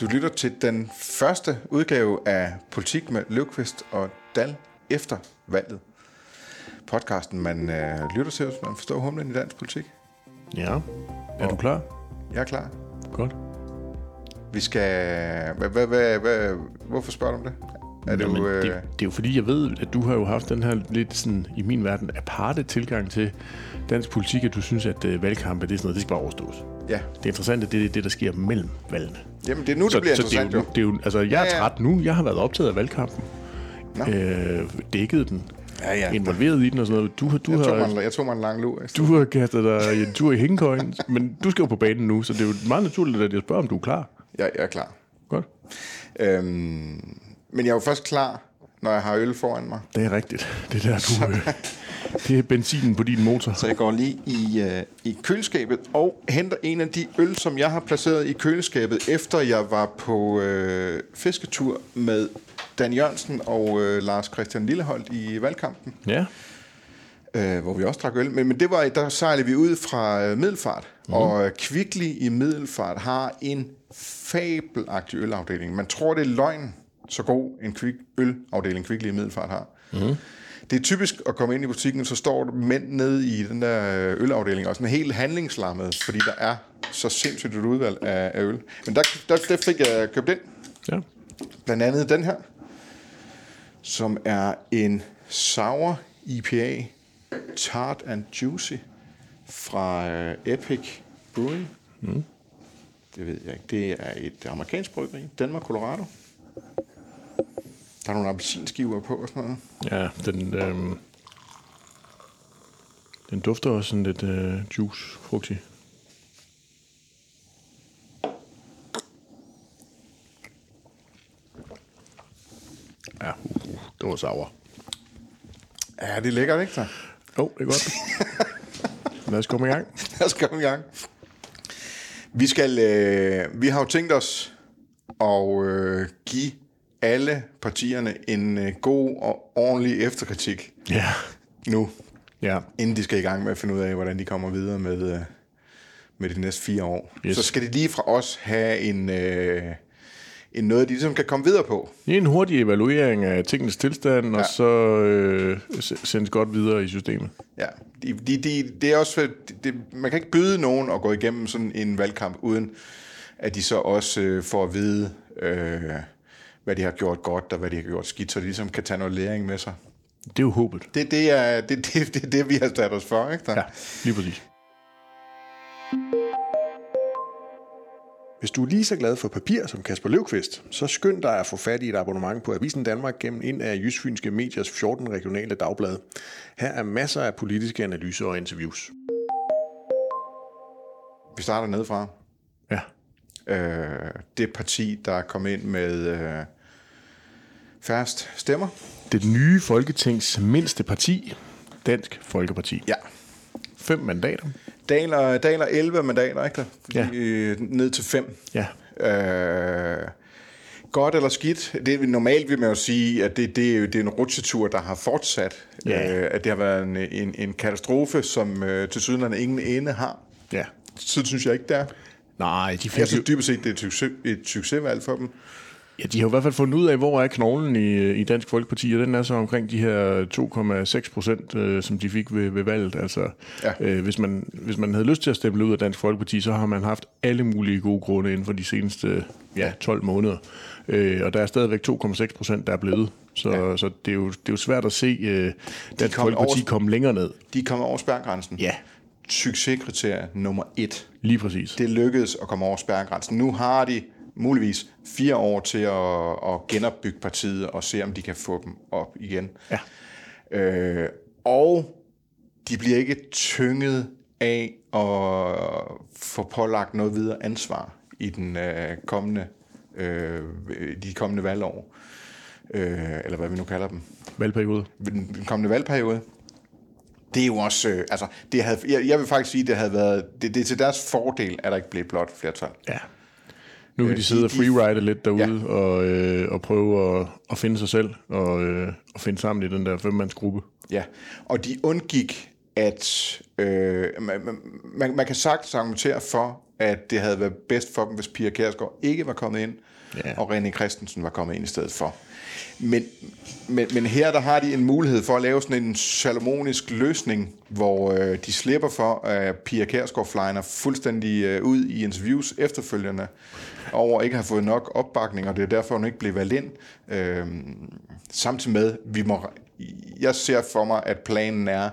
Du lytter til den første udgave af Politik med Løvqvist og Dal efter valget. Podcasten, man øh, lytter til, hvis man forstår humlen i dansk politik. Ja. Er du klar? Jeg er klar. Godt. Vi skal... Hvad, hvad, hvad, hvad, hvorfor spørger du om det? Er det, Jamen, jo, øh, det, det er jo fordi, jeg ved, at du har jo haft den her lidt sådan, i min verden, aparte tilgang til dansk politik, at du synes, at øh, valgkampe, det er sådan noget, det skal bare overstås. ja. Det interessante, det er det, der sker mellem valgene. Jamen, det er nu, det bliver så det er, interessant, jo, jo. det er jo, altså, jeg er Ja, ja. træt nu. Jeg har været optaget af valgkampen. Nå. Øh, dækket den. Ja, ja. Involveret i den og sådan noget. Du, har- du, Jeg tog, har, mig, en- jeg tog mig en lang lur. ikke? du har kastet dig en tur i hængekøjen, men du skal jo på banen nu, så det er jo meget naturligt, at jeg spørger, om du er klar. Jeg, jeg er klar. Godt. Øhm, men jeg er jo først klar, når jeg har øl foran mig. Det er rigtigt. Det er der, du... Øh, det er benzinen på din motor. Så jeg går lige i, øh, i køleskabet og henter en af de øl, som jeg har placeret i køleskabet, efter jeg var på øh, fisketur med Dan Jørgensen og øh, Lars Christian Lilleholdt i valgkampen, Ja. øh, hvor vi også drak øl. Men, men det var, der sejlede vi ud fra øh, Middelfart, mm. og øh, Kvickly i Middelfart har en fabelagtig ølafdeling. Man tror, det er løgn, så god en kvik, ølafdeling Kvickly i Middelfart har. Mm. Det er typisk at komme ind i butikken, så står mænd nede i den der ølafdeling, og sådan helt handlingslammet, fordi der er så sindssygt et udvalg af, af øl. Men der, der, der fik jeg købt ind, Ja. blandt andet den her, som er en sour IPA, tart and juicy, fra øh, Epic Brewing. Mm. Det ved jeg ikke. Det er et amerikansk bryggeri, Danmark, Colorado. Der er nogle appelsinskiver på og sådan noget. Ja, den, øh, den dufter også sådan lidt øh, juice, frugtig. Ja, uh, uh, det var sauer. Ja, det er lækkert, ikke så? Jo, oh, det er godt. Lad os komme i gang. Lad os komme i gang. Vi, skal, øh, vi har jo tænkt os at øh, give alle partierne en øh, god og ordentlig efterkritik Ja. nu, Ja. inden de skal i gang med at finde ud af, hvordan de kommer videre med, øh, med de næste fire år. Yes. Så skal de lige fra os have en, øh, en noget, de ligesom kan komme videre på. En hurtig evaluering af tingens tilstand, ja. Og så øh, sendes godt videre i systemet. Ja, de, de, de, det er også, det, man kan ikke byde nogen at gå igennem sådan en valgkamp, uden at de så også øh, får at vide, øh, hvad de har gjort godt, og hvad de har gjort skidt, så de ligesom kan tage noget læring med sig. Det er jo håbet. Det, det, er, det, det, det er det, vi har sat os for, ikke? Der? Ja, lige præcis. Hvis du er lige så glad for papir som Kasper Løvqvist, så skynd dig at få fat i et abonnement på Avisen Danmark gennem en af Jysfynske Mediers 14 regionale dagblade. Her er masser af politiske analyser og interviews. Vi starter nedefra. Ja. Øh, det parti, der er kommet ind med øh, færrest stemmer. Det nye Folketings mindste parti, Dansk Folkeparti. Ja. Fem mandater. Daler, daler 11 mandater, ikke der? Ja. Øh, ned til 5. Ja. Øh, godt eller skidt, det normalt vil man jo sige, at det, det, er, det er en rutsjetur, der har fortsat. Ja. Øh, at det har været en, en, en katastrofe, som øh, til sydenlande ingen ende har. Ja. Så synes jeg ikke, det er. Nej, de, fik, Jeg synes dybest set, det er et, succes, et succesvalg for dem. Ja, de har i hvert fald fundet ud af, hvor er knoglen i, i Dansk Folkeparti, og den er så omkring de her 2,6 procent, øh, som de fik ved, ved valget. Altså, Ja. øh, hvis, man, hvis man havde lyst til at stemme ud af Dansk Folkeparti, så har man haft alle mulige gode grunde inden for de seneste ja, 12 måneder. Øh, og der er stadigvæk 2,6 procent, der er blevet. Så, ja. så det, er jo, det er jo svært at se øh, Dansk kom Folkeparti over- komme længere ned. De er kommet over spærgrænsen. Ja, Succeskriterie nummer et. lige præcis. Det lykkedes at komme over spærgrænsen. Nu har de muligvis fire år til at, at genopbygge partiet og se, om de kan få dem op igen. Ja. Øh, og de bliver ikke tynget af at få pålagt noget videre ansvar i den øh, kommende, øh, de kommende valgår. Øh, eller hvad vi nu kalder dem. Valgperiode. Den, den kommende valgperiode. Det er jo også, øh, altså, det havde, jeg, jeg vil faktisk sige, det havde været, det, det er til deres fordel, at der ikke blev blot flertal. Ja. Nu kan Øh, de sidde de- og freeride lidt derude ja. og, øh, og prøve at, at finde sig selv og, øh, og finde sammen i den der femmandsgruppe. Ja, og de undgik at øh, man, man, man kan sagtens argumentere for, at det havde været bedst for dem, hvis Pia Kærsgaard ikke var kommet ind, Ja. og René Christensen var kommet ind i stedet for. Men, men, men her der har de en mulighed for at lave sådan en salomonisk løsning, hvor øh, de slipper for, at Pia Kærsgaard flyner fuldstændig øh, ud i interviews efterfølgende, over ikke at have fået nok opbakning, og det er derfor, hun ikke blev valgt ind. Øh, samtidig med, vi må, jeg ser for mig, at planen er,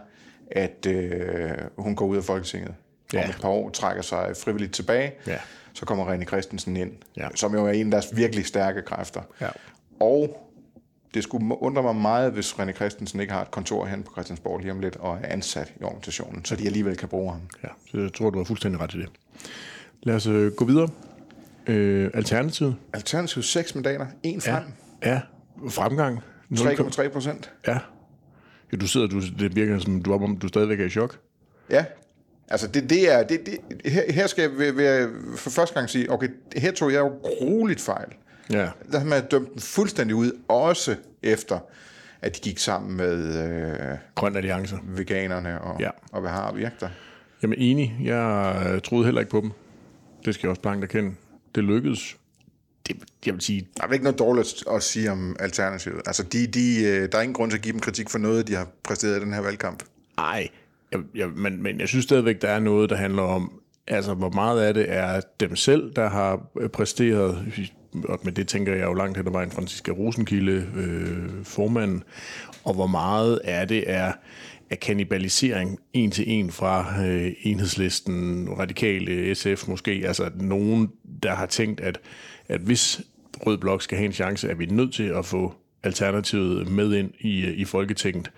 at øh, hun går ud af Folketinget. Ja. Om et par år trækker sig frivilligt tilbage. Ja. Så kommer René Christensen ind, Ja. som jo er en af deres virkelig stærke kræfter. Ja. Og det skulle undre mig meget, hvis René Christensen ikke har et kontor hen på Christiansborg lige om lidt, og er ansat i organisationen, så de alligevel kan bruge ham. Ja, så jeg tror, du har fuldstændig ret i det. Lad os øh, gå videre. Øh, Alternativet. Alternativ 6 mandater, en frem, Ja, fremgang. 3,3 procent. Ja. ja. du sidder, du, det virker som, du, er, om du stadigvæk er i chok. Ja, altså det, det er, det, det, her, her skal jeg vil, vil, for første gang sige, okay, her tog jeg jo grueligt fejl. Ja. Der har man dømt dem fuldstændig ud, også efter, at de gik sammen med øh, Grøn Alliance. veganerne og, Ja. og hvad har virker. Jamen enig. Jeg troede heller ikke på dem. Det skal jeg også blankt erkende. Det lykkedes. Det, jeg vil sige, Der er ikke noget dårligt at sige om Alternativet. Altså, de, de, øh, der er ingen grund til at give dem kritik for noget, de har præsteret i den her valgkamp. ej. Jeg, jeg, men, men jeg synes stadigvæk, der er noget, der handler om, altså hvor meget af det er dem selv, der har øh, præsteret, og med det tænker jeg jo langt hen ad vejen, Franziska Rosenkilde, øh, formanden, og hvor meget af det er af kannibalisering en til en fra øh, enhedslisten, radikale, SF måske, altså nogen, der har tænkt, at, at hvis Rød Blok skal have en chance, er vi nødt til at få Alternativet med ind i, i Folketinget.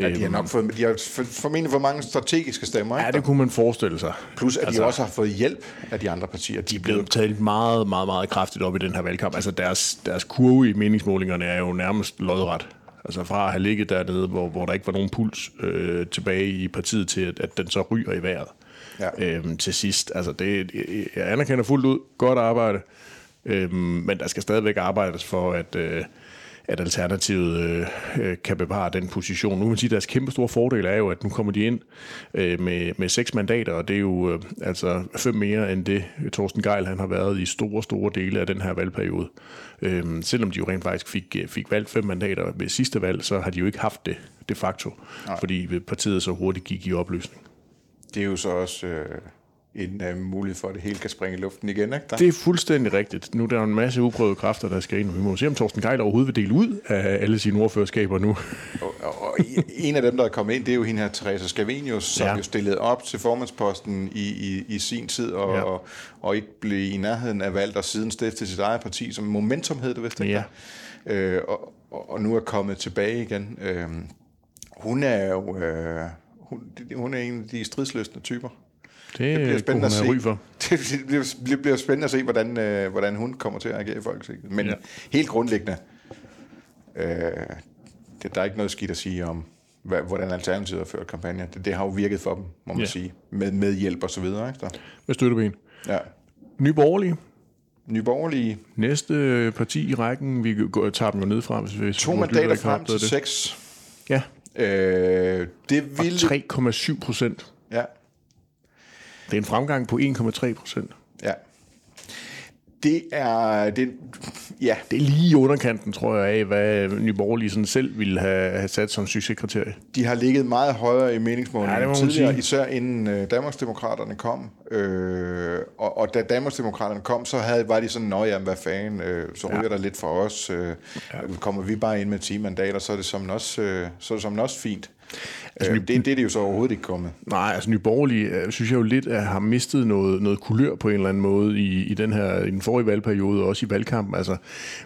Ja, de har nok fået, de har for- formentlig for mange strategiske stemmer, ikke? Ja, det kunne man forestille sig. Plus, at Altså- de også har fået hjælp af de andre partier. De er blevet talt meget, meget, meget kraftigt op i den her valgkamp. Altså deres, deres kurve i meningsmålingerne er jo nærmest lodret. Altså fra at have ligget dernede, hvor, hvor der ikke var nogen puls øh, tilbage i partiet til, at, at den så ryger i vejret Ja. øhm, til sidst. Altså det, jeg anerkender fuldt ud. Godt arbejde. Øhm, men der skal stadigvæk arbejdes for, at, øh, at Alternativet øh, øh, kan bevare den position. Nu kan man sige, at deres kæmpe store fordel er jo, at nu kommer de ind øh, med, med seks mandater, og det er jo øh, altså fem mere end det, Torsten Geil han har været i store, store dele af den her valgperiode. Øhm, selvom de jo rent faktisk fik, øh, fik valgt fem mandater ved sidste valg, så har de jo ikke haft det de facto, Nej. fordi partiet så hurtigt gik i opløsning. Det er jo så også øh, en øh, mulighed for, at det hele kan springe i luften igen, ikke? Der? Det er fuldstændig rigtigt. Nu er der en masse uprøvede kræfter, der skal ind. Vi må se, om Torsten Geil overhovedet vil dele ud af alle sine ordførerskaber nu. Og, og, og en af dem, der er kommet ind, det er jo hende her, Teresa Scavenius, som Ja. jo stillede op til formandsposten i, i, i sin tid, og, Ja. og, og ikke blev i nærheden af valgt, og siden stiftede sit eget parti, som Momentum hed det vist, ikke? Ja. Øh, og, og, og nu er kommet tilbage igen. Øh, hun er jo... Øh, hun, hun er en af de stridsløsende typer. Det, Det bliver spændende at se. for. Det bliver, det bliver spændende at se, hvordan, øh, hvordan hun kommer til at agere i Folketinget. Men Ja. helt grundlæggende, øh, det, der er ikke noget skidt at sige om, hvad, hvordan Alternativet har ført kampagne. Det, det har jo virket for dem, må man Ja. sige, med, med hjælp og så videre. Ikke? Der. Med støtteben. Ja. Nye Borgerlige. Nye Borgerlige, Næste parti i rækken, vi går, tager dem jo ned fra, hvis, hvis to mandater frem til det. seks. Ja, Øh, det ville... 3,7 procent. Ja, Det er en fremgang på 1,3 procent. ja. Det er... Det, ja, Det er lige i underkanten, tror jeg, af, hvad Borgerlige sådan selv ville have, have sat som succeskriterie. de har ligget meget højere i meningsmålingerne Ja, tidligere, sige. især inden øh, Danmarksdemokraterne kom. Øh, og, og da Danmarksdemokraterne kom, så havde, var de sådan, nå jamen, hvad fanden, øh, så ryger ja. der lidt for os. Øh, ja. Kommer vi bare ind med 10 mandater, så er det som også, øh, så er det som også fint. Altså, øh, det, det er det jo så overhovedet ikke kommet. Nej, altså Nye Borgerlige, øh, synes jeg jo lidt, at har mistet noget, noget kulør på en eller anden måde i, i, den her, i den forrige valgperiode, og også i valgkampen. Altså,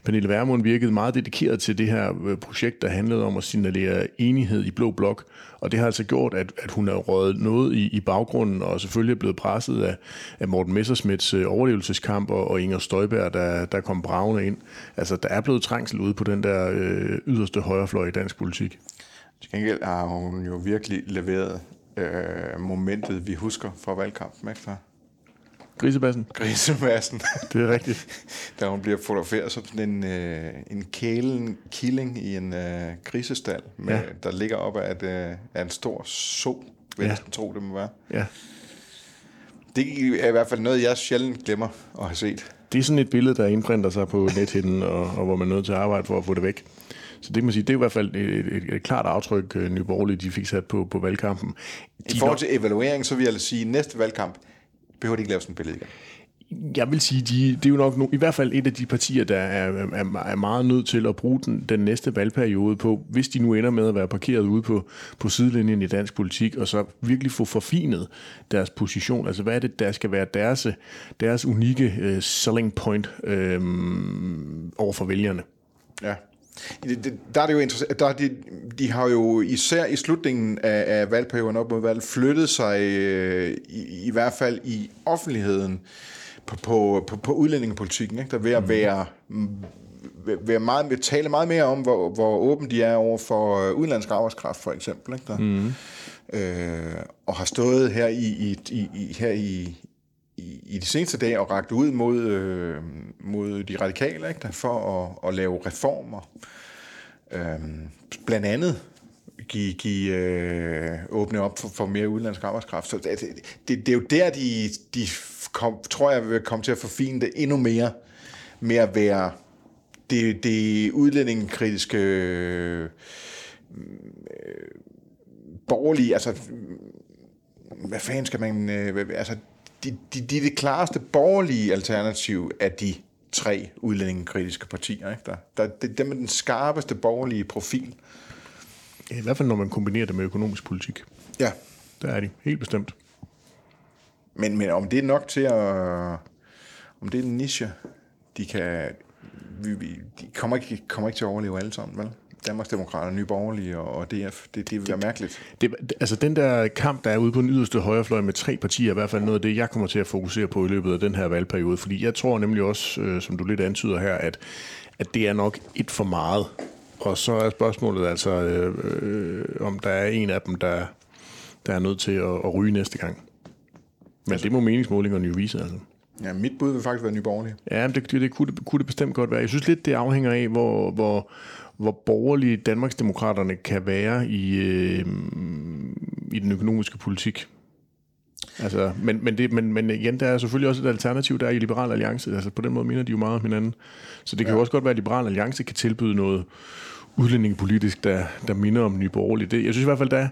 Pernille Vermund virkede meget dedikeret til det her øh, projekt, der handlede om at signalere enighed i Blå Blok, og det har altså gjort, at, at hun er røget noget i, i baggrunden, og selvfølgelig er blevet presset af, af Morten Messersmiths øh, overlevelseskamp, og, og Inger Støjberg, der, der kom bravende ind. Altså, der er blevet trængsel ude på den der øh, yderste højrefløj i dansk politik. Til gengæld har hun jo virkelig leveret øh, momentet, vi husker fra valgkampen, ikke? Der Grisebassen, Grisemassen, det er rigtigt. da hun bliver fotograferet som sådan en, øh, en kælen killing i en øh, grisestal, med, Ja. der ligger op af, et, øh, af en stor so. vil Ja. tro, det må være. Ja. Det er i hvert fald noget, jeg sjældent glemmer at have set. Det er sådan et billede, der indprinter sig på nethinden, og, og hvor man er nødt til at arbejde for at få det væk. Så det man sige, det er i hvert fald et, et, et, klart aftryk, øh, Nye Borgerlige, de fik sat på, på valgkampen. I forhold til evaluering, så vil jeg sige, at næste valgkamp behøver de ikke lave sådan et billede igen. Jeg vil sige, de, det er jo nok no, i hvert fald et af de partier, der er, er, er meget nødt til at bruge den, den næste valgperiode på, hvis de nu ender med at være parkeret ude på, på sidelinjen i dansk politik, og så virkelig få forfinet deres position. Altså hvad er det, der skal være deres, deres unikke uh, selling point uh, over for vælgerne? Ja. Der er det jo interessant. Der er de, de har jo især i slutningen af, af valgperioden op mod valg flyttet sig øh, i, i hvert fald i offentligheden på, på, på, på udlændingepolitikken. Ikke? Der er ved at være, mm, være meget, vil tale meget mere om, hvor, hvor åben de er over for øh, udenlandsk arbejdskraft, for eksempel. Ikke? Der, mm. øh, og har stået her i, i, i, i, her i, i, i de seneste dage og ragt ud mod, øh, mod de radikale ikke, der, for at, at lave reformer. Øhm, blandt andet give, give øh, åbne op for, for mere udenlandsk arbejdskraft. Så det, det, det er jo der, de, de kom, tror jeg vil komme til at forfine det endnu mere med at være det, det udlændingekritiske øh, borgerlige, altså hvad fanden skal man, øh, altså de, de, de er det klareste borgerlige alternativ af de tre udlændingekritiske partier. Ikke? Der, der, det er dem med den skarpeste borgerlige profil. I hvert fald når man kombinerer det med økonomisk politik. Ja. Der er de, helt bestemt. Men, men om det er nok til at... Om det er en niche, de kan... Vi, vi, de kommer ikke, kommer ikke til at overleve alle sammen, vel? Danmarksdemokraterne, Nye Borgerlige og, DF, det, det vil være mærkeligt. Det, det- altså den der kamp, der er ude på den yderste højrefløj med tre partier, er i hvert fald noget af det, jeg kommer til at fokusere på i løbet af den her valgperiode. Fordi jeg tror nemlig også, øh, som du lidt antyder her, at, at det er nok et for meget. Og så er spørgsmålet altså, øh, øh, om der er en af dem, der, der er nødt til at, at ryge næste gang. Men det må meningsmålingerne jo vise, altså. Ja, mit bud vil faktisk være Nye Borgerlige. Ja, men det, det, det, kunne, det kunne det bestemt godt være. Jeg synes lidt, det afhænger af, hvor, hvor, hvor borgerlige Danmarksdemokraterne kan være i, øh, i den økonomiske politik. Altså, men, men, det, men, men igen, der er selvfølgelig også et alternativ, der er i Liberal Alliance. Altså, på den måde minder de jo meget om hinanden. Så det kan ja. jo også godt være, at Liberal Alliance kan tilbyde noget udlændingepolitisk, der, der minder om Nye Borgerlige. Det, jeg synes i hvert fald, der,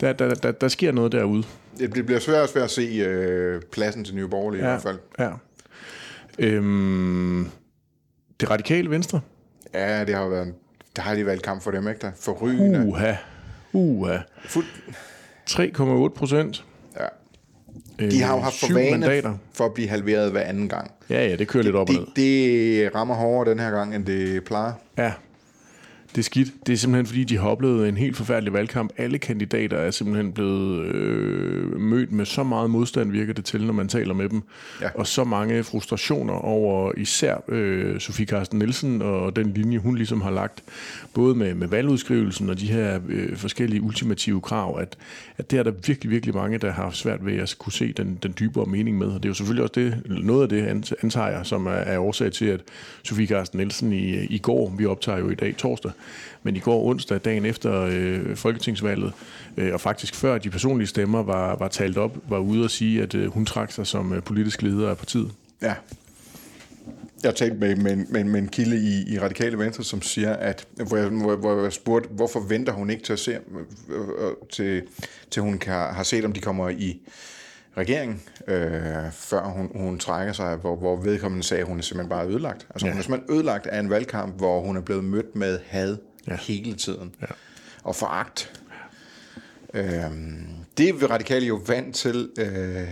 der, der, der, der sker noget derude. Det bliver svært og svært at se øh, pladsen til Nye Borgerlige ja. i hvert fald. Ja. Øhm, det radikale venstre. Ja, det har jo været en dejlig valgkamp for dem, ikke? Der forrygende. Uha. Uha. Fuld, 3,8 procent. ja. De har jo haft for vane mandater. for at blive halveret hver anden gang. Ja, ja, det kører lidt op og ned. Det, det rammer hårdere den her gang, end det plejer. Ja, det er skidt. Det er simpelthen, fordi de har oplevet en helt forfærdelig valgkamp. Alle kandidater er simpelthen blevet øh, mødt med så meget modstand, virker det til, når man taler med dem. Ja. Og så mange frustrationer over især øh, Sofie Carsten Nielsen og den linje, hun ligesom har lagt, både med, med valgudskrivelsen og de her øh, forskellige ultimative krav, at, at det er der virkelig, virkelig mange, der har svært ved at kunne se den, den dybere mening med. Og det er jo selvfølgelig også det, noget af det, antager jeg, som er, er årsag til, at Sofie Carsten Nielsen i, i går, vi optager jo i dag torsdag, men i går onsdag, dagen efter øh, folketingsvalget, øh, og faktisk før de personlige stemmer var, var talt op, var ude og sige, at øh, hun trak sig som øh, politisk leder af partiet. Ja. Jeg talte med, med, med, med en kilde i, i Radikale Venstre, som siger, at hvor jeg, hvor, hvor jeg spurgte, hvorfor venter hun ikke til at se, øh, øh, til, til hun kan, har set, om de kommer i regering, øh, før hun, hun trækker sig, hvor, hvor vedkommende sagde, at hun er simpelthen bare ødelagt. Altså ja. hun er simpelthen ødelagt af en valgkamp, hvor hun er blevet mødt med had ja. hele tiden. Ja. Og foragt. Øh, det er vi radikale jo vant til øh,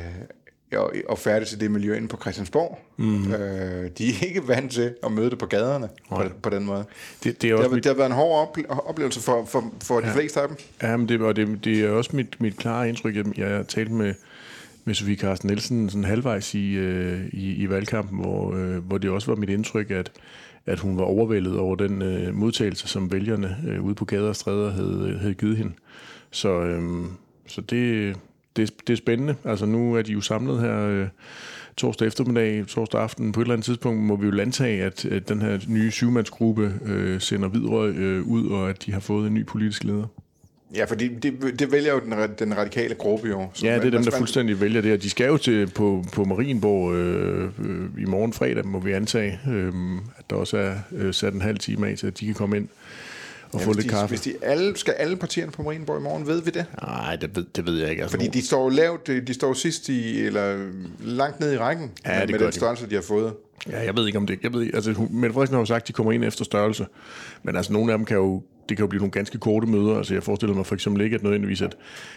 og færdig til det miljø inde på Christiansborg. Mm. Øh, de er ikke vant til at møde det på gaderne på, på den måde. Det, det er Det også har, mit, det har været en hård ople- oplevelse for, for, for de fleste af dem. ja, men det, og det, det er også mit, mit klare indtryk. Jeg, jeg har talt med, med Sofie Carsten Nielsen sådan halvvejs i, øh, i, i valgkampen, hvor, øh, hvor det også var mit indtryk, at, at hun var overvældet over den øh, modtagelse, som vælgerne øh, ude på gader og stræder havde, øh, havde givet hende. Så, øh, så det, det, det er spændende. Altså nu er de jo samlet her øh, torsdag eftermiddag, torsdag aften. På et eller andet tidspunkt må vi jo antage, at, at den her nye syvmandsgruppe øh, sender Hvidrøg øh, ud, og at de har fået en ny politisk leder. Ja, fordi det, det vælger jo den, den radikale gruppe jo. Så Ja, det er dem, der fuldstændig vælger det, og de skal jo til på, på Marienborg øh, øh, i morgen fredag, må vi antage, øh, at der også er øh, sat en halv time af at de kan komme ind og Ja, få lidt de, kaffe. Hvis de alle, skal alle partierne på Marienborg i morgen, ved vi det? Nej, det ved, det ved jeg ikke. Altså, Fordi de står jo lavt, de står sidst i, eller langt ned i rækken Ja, med, det med den de. størrelse, de har fået. Ja, jeg ved ikke om det. Jeg ved, ikke- altså, Mette Frederiksen har jo sagt, at de kommer ind efter størrelse. Men altså, nogle af dem kan jo, det kan jo blive nogle ganske korte møder. Altså, jeg forestiller mig for eksempel ikke, at nødvendigvis, at,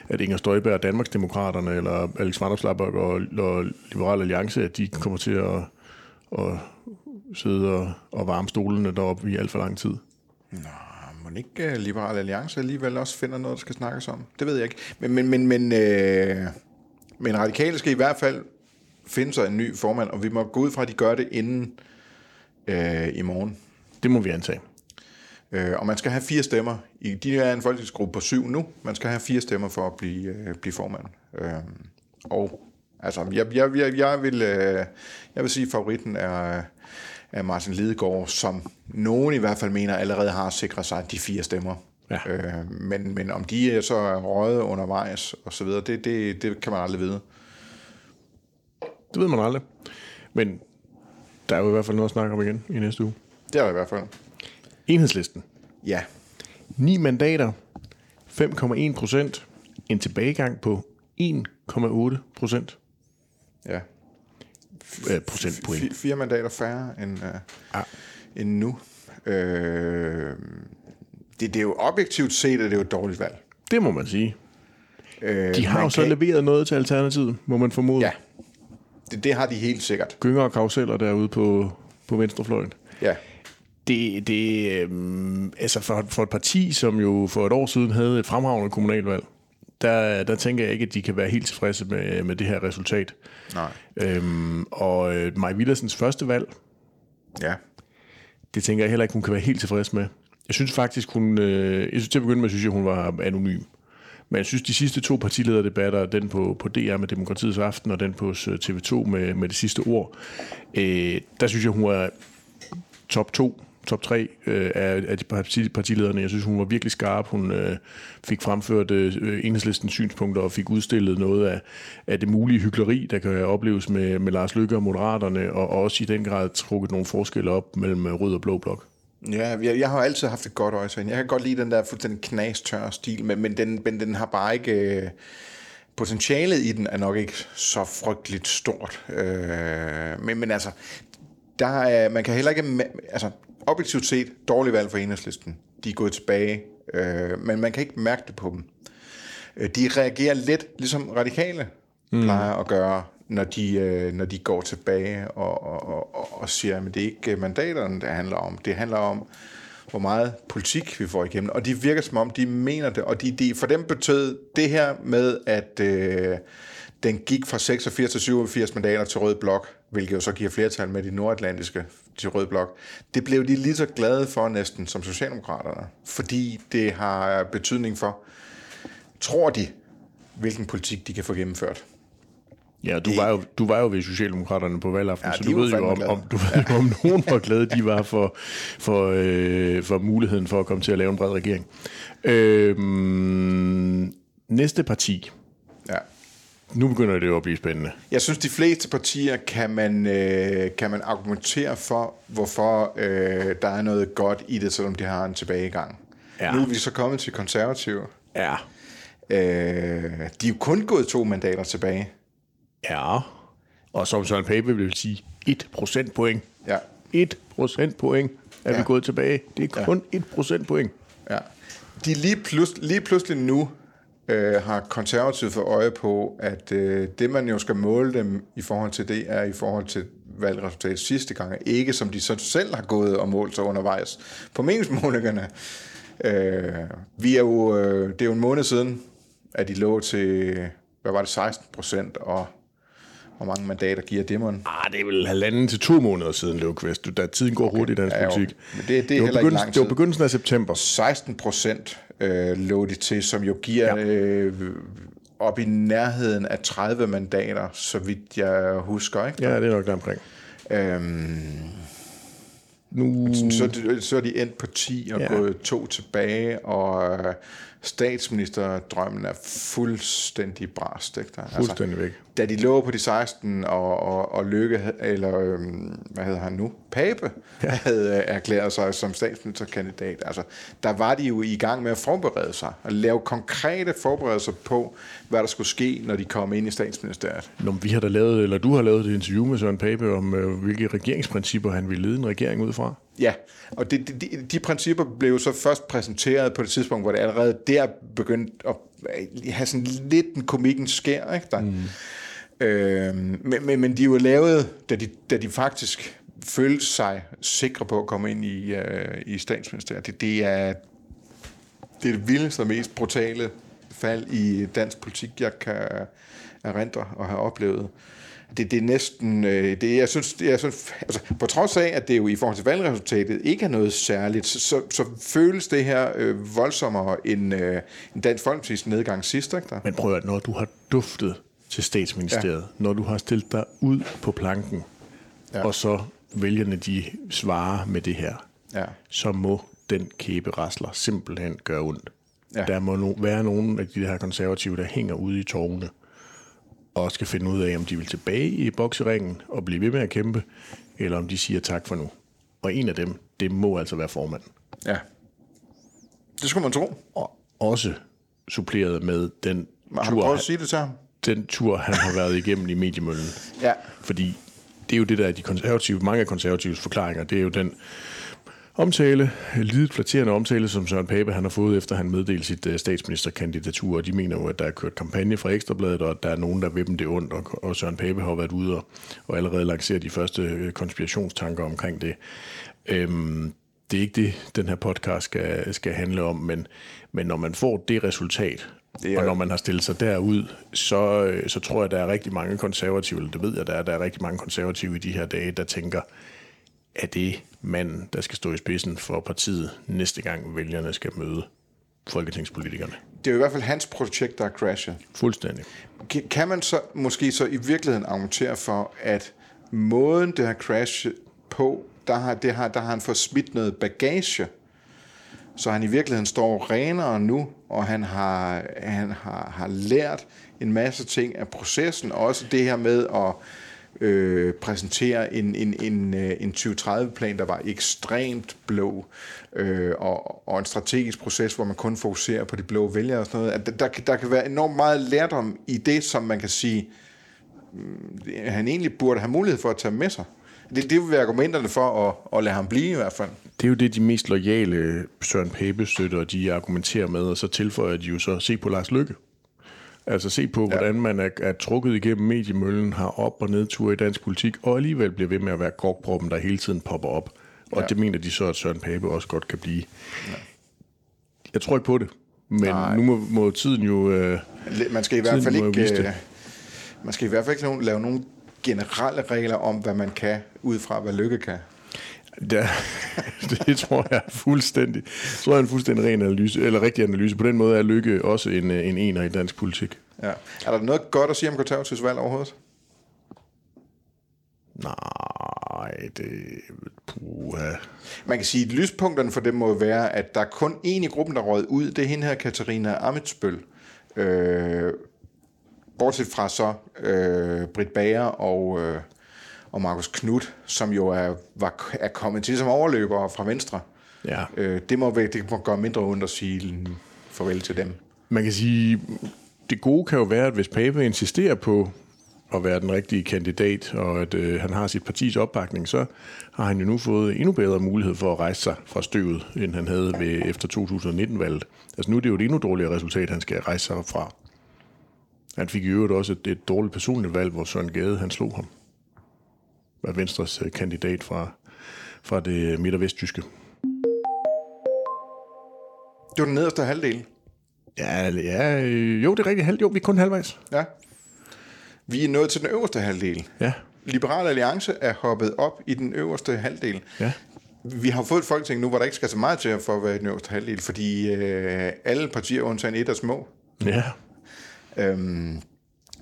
at Inger Støjberg og Danmarksdemokraterne, eller Alex Vanderslapper og, og Liberal Alliance, at de kommer til at, at sidde og, og varme stolene deroppe i alt for lang tid. Må ikke uh, Liberal Alliance alligevel også finder noget, der skal snakkes om? Det ved jeg ikke. Men, men, men, men, øh, men radikale skal i hvert fald finde sig en ny formand, og vi må gå ud fra, at de gør det inden øh, i morgen. Det må vi antage. Øh, og man skal have fire stemmer. I, de er en folketingsgruppe på syv nu. Man skal have fire stemmer for at blive, øh, blive formand. Øh, og altså, jeg, jeg, jeg, jeg, vil, øh, jeg vil sige, at favoritten er, er Martin Lidegaard, som nogen i hvert fald mener allerede har sikret sig de fire stemmer. Ja. Øh, men, men om de er så er røget undervejs og så videre, det, det, det kan man aldrig vide. Det ved man aldrig. Men der er jo i hvert fald noget at snakke om igen i næste uge. Det er der i hvert fald. Enhedslisten. Ja. 9 mandater, 5,1 procent, en tilbagegang på 1,8 procent. ja. Øh, procentpoint. F- fire mandater færre end, øh, Ja. end nu. Øh, det, det er jo objektivt set, at det er jo et dårligt valg. Det må man sige. Øh, De har jo så kan- leveret noget til Alternativet, må man formode. Ja, det, det har de helt sikkert. Gynger og karuseller derude på, på venstrefløjen. Ja, Det, det øhm, altså for, for et parti, som jo for et år siden havde et fremragende kommunalvalg, der, der tænker jeg ikke, at de kan være helt tilfredse med, med det her resultat. nej. Øhm, og øh, Maj Villersens første valg, Ja, det tænker jeg heller ikke, hun kan være helt tilfreds med. Jeg synes faktisk, hun... Øh, jeg synes til at begynde med, synes jeg, hun var anonym. Men jeg synes, de sidste to partilederdebatter, den på, på DR med Demokratiets Aften, og den på TV2 med, med det sidste ord, øh, der synes jeg, hun var top 2, top 3 øh, af, af de parti, partilederne. Jeg synes, hun var virkelig skarp. Hun øh, fik fremført øh, enhedslistens synspunkter og fik udstillet noget af, af det mulige hyggeleri, der kan opleves med, med Lars Løkke og Moderaterne, og, og også i den grad trukket nogle forskelle op mellem øh, rød og blå blok. ja jeg, jeg har altid haft et godt øje til hende. Jeg kan godt lide den der fuldstændig knastørre stil, men, men, den, men den har bare ikke... Øh, potentialet i den er nok ikke så frygteligt stort. Øh, men, men altså, der er, man kan heller ikke... Altså, objektivt set, dårlig valg for enhedslisten. De er gået tilbage, øh, men man kan ikke mærke det på dem. Øh, De reagerer lidt, ligesom radikale mm. plejer at gøre, når de, øh, når de går tilbage og, og, og- og, og siger, at det er ikke mandaterne, det handler om. Det handler om, hvor meget politik vi får igennem. Og de virker som om, de mener det. Og de, de, for dem betød det her med, at øh, den gik fra 86 til 87 mandater til Rød Blok, hvilket jo så giver flertal med de nordatlantiske til Rød Blok. Det blev de lige så glade for næsten som Socialdemokraterne, fordi det har betydning for, tror de, hvilken politik de kan få gennemført. Ja, du var, jo, du var jo ved Socialdemokraterne på valgaften, Ja, ja, så du ved jo, om, glade. om, du ved jo, om nogen var glade, de var for, for, øh, for muligheden for at komme til at lave en bred regering. Øhm, næste parti. Ja. Nu begynder det jo at blive spændende. Jeg synes, de fleste partier kan man, øh, kan man argumentere for, hvorfor øh, der er noget godt i det, selvom de har en tilbagegang. Ja. Nu er vi så kommet til konservative. Ja. Øh, de er jo kun gået to mandater tilbage. Ja. Og som Søren Pape vil sige, 1 procentpoint. Ja. 1 procentpoint er ja. Ja. vi gået tilbage. Det er kun 1 procentpoint. Ja. De lige, plus, lige pludselig nu øh, har konservativt for øje på, at øh, det, man jo skal måle dem i forhold til det, er i forhold til valgresultatet sidste gang, ikke som de så selv har gået og målt sig undervejs på meningsmålingerne. Øh, vi er jo, øh, det er jo en måned siden, at de lå til, hvad var det, 16 procent, og hvor mange mandater giver det, mon? Ah, det er vel halvanden til to måneder siden, Løvqvist. Da tiden går okay. hurtigt i dansk Ja, jo. politik. Men det- det er var begyndelsen, Det var begyndelsen af september. 16 procent øh, lå de til, som jo giver Ja. øh, op i nærheden af 30 mandater, så vidt jeg husker. Ikke? Ja, det er nok der omkring. Øhm, Nu, så, så er de endt på 10 og Ja. ja. gået to tilbage, og øh, statsministerdrømmen er fuldstændig brast. Ikke? Der, Fuldstændig væk. Da de lå på de 16, og, og, og Lykke, eller øhm, hvad hedder han nu, Pape, ja. havde øh, erklæret sig som statsministerkandidat. Altså, der var de jo i gang med at forberede sig, og lave konkrete forberedelser på, hvad der skulle ske, når de kom ind i statsministeriet. Nå, vi har da lavet, eller du har lavet et interview med Søren Pape om, øh, hvilke regeringsprincipper han ville lede en regering ud fra. Ja, og de, de, de principper blev så først præsenteret på det tidspunkt, hvor det allerede der begyndte at have sådan lidt en komikken skær, ikke der? Mm. Øh, men, men, men de var lavet, da de, da de faktisk følte sig sikre på at komme ind i, øh, i statsministeriet. Det, det, er, det er det vildeste og mest brutale fald i dansk politik, jeg kan erindre og have oplevet det, det er næsten, øh, det, jeg synes, jeg synes altså, på trods af, at det jo i forhold til valgresultatet ikke er noget særligt, så, så føles det her øh, voldsommere end, øh, end Dansk Folkeparti's nedgang sidst. Ikke der? Men prøv at, når du har duftet til statsministeriet, ja. når du har stillet dig ud på planken, ja. og så vælgerne de svarer med det her, ja. så må den kæberasler simpelthen gøre ondt. Ja. Der må no- være nogle af de her konservative, der hænger ude i tårne, og skal finde ud af, om de vil tilbage i bokseringen og blive ved med at kæmpe, eller om de siger tak for nu. Og en af dem, det må altså være formanden. Ja. Det skulle man tro. Og også suppleret med den har tur, at sige det til ham? Den tur, han har været igennem i mediemøllen. Ja. Fordi det er jo det, der er de konservative, mange af konservatives forklaringer, det er jo den omtale, lidet flatterende omtale, som Søren Pape han har fået, efter han meddelte sit uh, statsministerkandidatur. Og de mener jo, at der er kørt kampagne fra Ekstrabladet, og at der er nogen, der vil dem det ondt. Og, Søren Pape har været ude og, og allerede lanceret de første øh, konspirationstanker omkring det. Øhm, det er ikke det, den her podcast skal, skal handle om, men, men når man får det resultat, det er... Og når man har stillet sig derud, så, øh, så tror jeg, der er rigtig mange konservative, eller det ved jeg, der er, der er rigtig mange konservative i de her dage, der tænker, er det manden, der skal stå i spidsen for partiet næste gang vælgerne skal møde folketingspolitikerne. Det er jo i hvert fald hans projekt, der er crashet. Fuldstændig. Kan man så måske så i virkeligheden argumentere for, at måden, det har crashet på, der har, det har, der har han fået smidt noget bagage, så han i virkeligheden står renere nu, og han har, han har, har lært en masse ting af processen, også det her med at øh, præsentere en, en, en, øh, en 2030-plan, der var ekstremt blå, øh, og, og en strategisk proces, hvor man kun fokuserer på de blå vælgere og sådan noget. At der, der kan være enormt meget lærdom i det, som man kan sige, mm, han egentlig burde have mulighed for at tage med sig. Det, det vil være argumenterne for at, at lade ham blive i hvert fald. Det er jo det, de mest lojale Søren Pape-støtter, de argumenterer med, og så tilføjer de jo så, se på Lars Lykke. Altså se på, hvordan man er, er trukket igennem mediemøllen, har op- og nedtur i dansk politik, og alligevel bliver ved med at være korkproppen, der hele tiden popper op. Og ja. det mener de så, at Søren Pape også godt kan blive. Ja. Jeg tror ikke på det, men Nej. nu må, må tiden jo... Øh, man skal i hvert fald ikke... Øh, man skal i hvert fald ikke lave nogle generelle regler om, hvad man kan, ud fra hvad lykke kan. Ja, det tror jeg er fuldstændig. Jeg tror jeg er en fuldstændig ren analyse, eller rigtig analyse. På den måde er Lykke også en, øh, en ener i dansk politik. Ja. Er der noget godt at sige om konservativs valg overhovedet? Nej, det... Puha. Man kan sige, at lyspunkterne for dem må være, at der er kun en i gruppen, der røget ud. Det er hende her, Katarina Amitsbøl. Øh, bortset fra så øh, Britt Bager og... Øh, og Markus Knudt, som jo er, var, er kommet til som overløber fra Venstre. Ja. Øh, det, må, det må gøre mindre ondt at sige farvel til dem. Man kan sige, det gode kan jo være, at hvis Pape insisterer på at være den rigtige kandidat, og at øh, han har sit partis opbakning, så har han jo nu fået endnu bedre mulighed for at rejse sig fra støvet, end han havde ved, efter 2019-valget. Altså nu er det jo et endnu dårligere resultat, han skal rejse sig fra. Han fik i øvrigt også et, et dårligt personligt valg, hvor Søren Gade han slog ham var Venstres øh, kandidat fra, fra det midt- og vesttyske. Det var den nederste halvdel. Ja, ja øh, jo, det er rigtigt. Halv, jo, vi er kun halvvejs. Ja. Vi er nået til den øverste halvdel. Ja. Liberal Alliance er hoppet op i den øverste halvdel. Ja. Vi har fået et folketing nu, hvor der ikke skal så meget til for at være i den øverste halvdel, fordi øh, alle partier undtagen et er små. Ja. Øhm,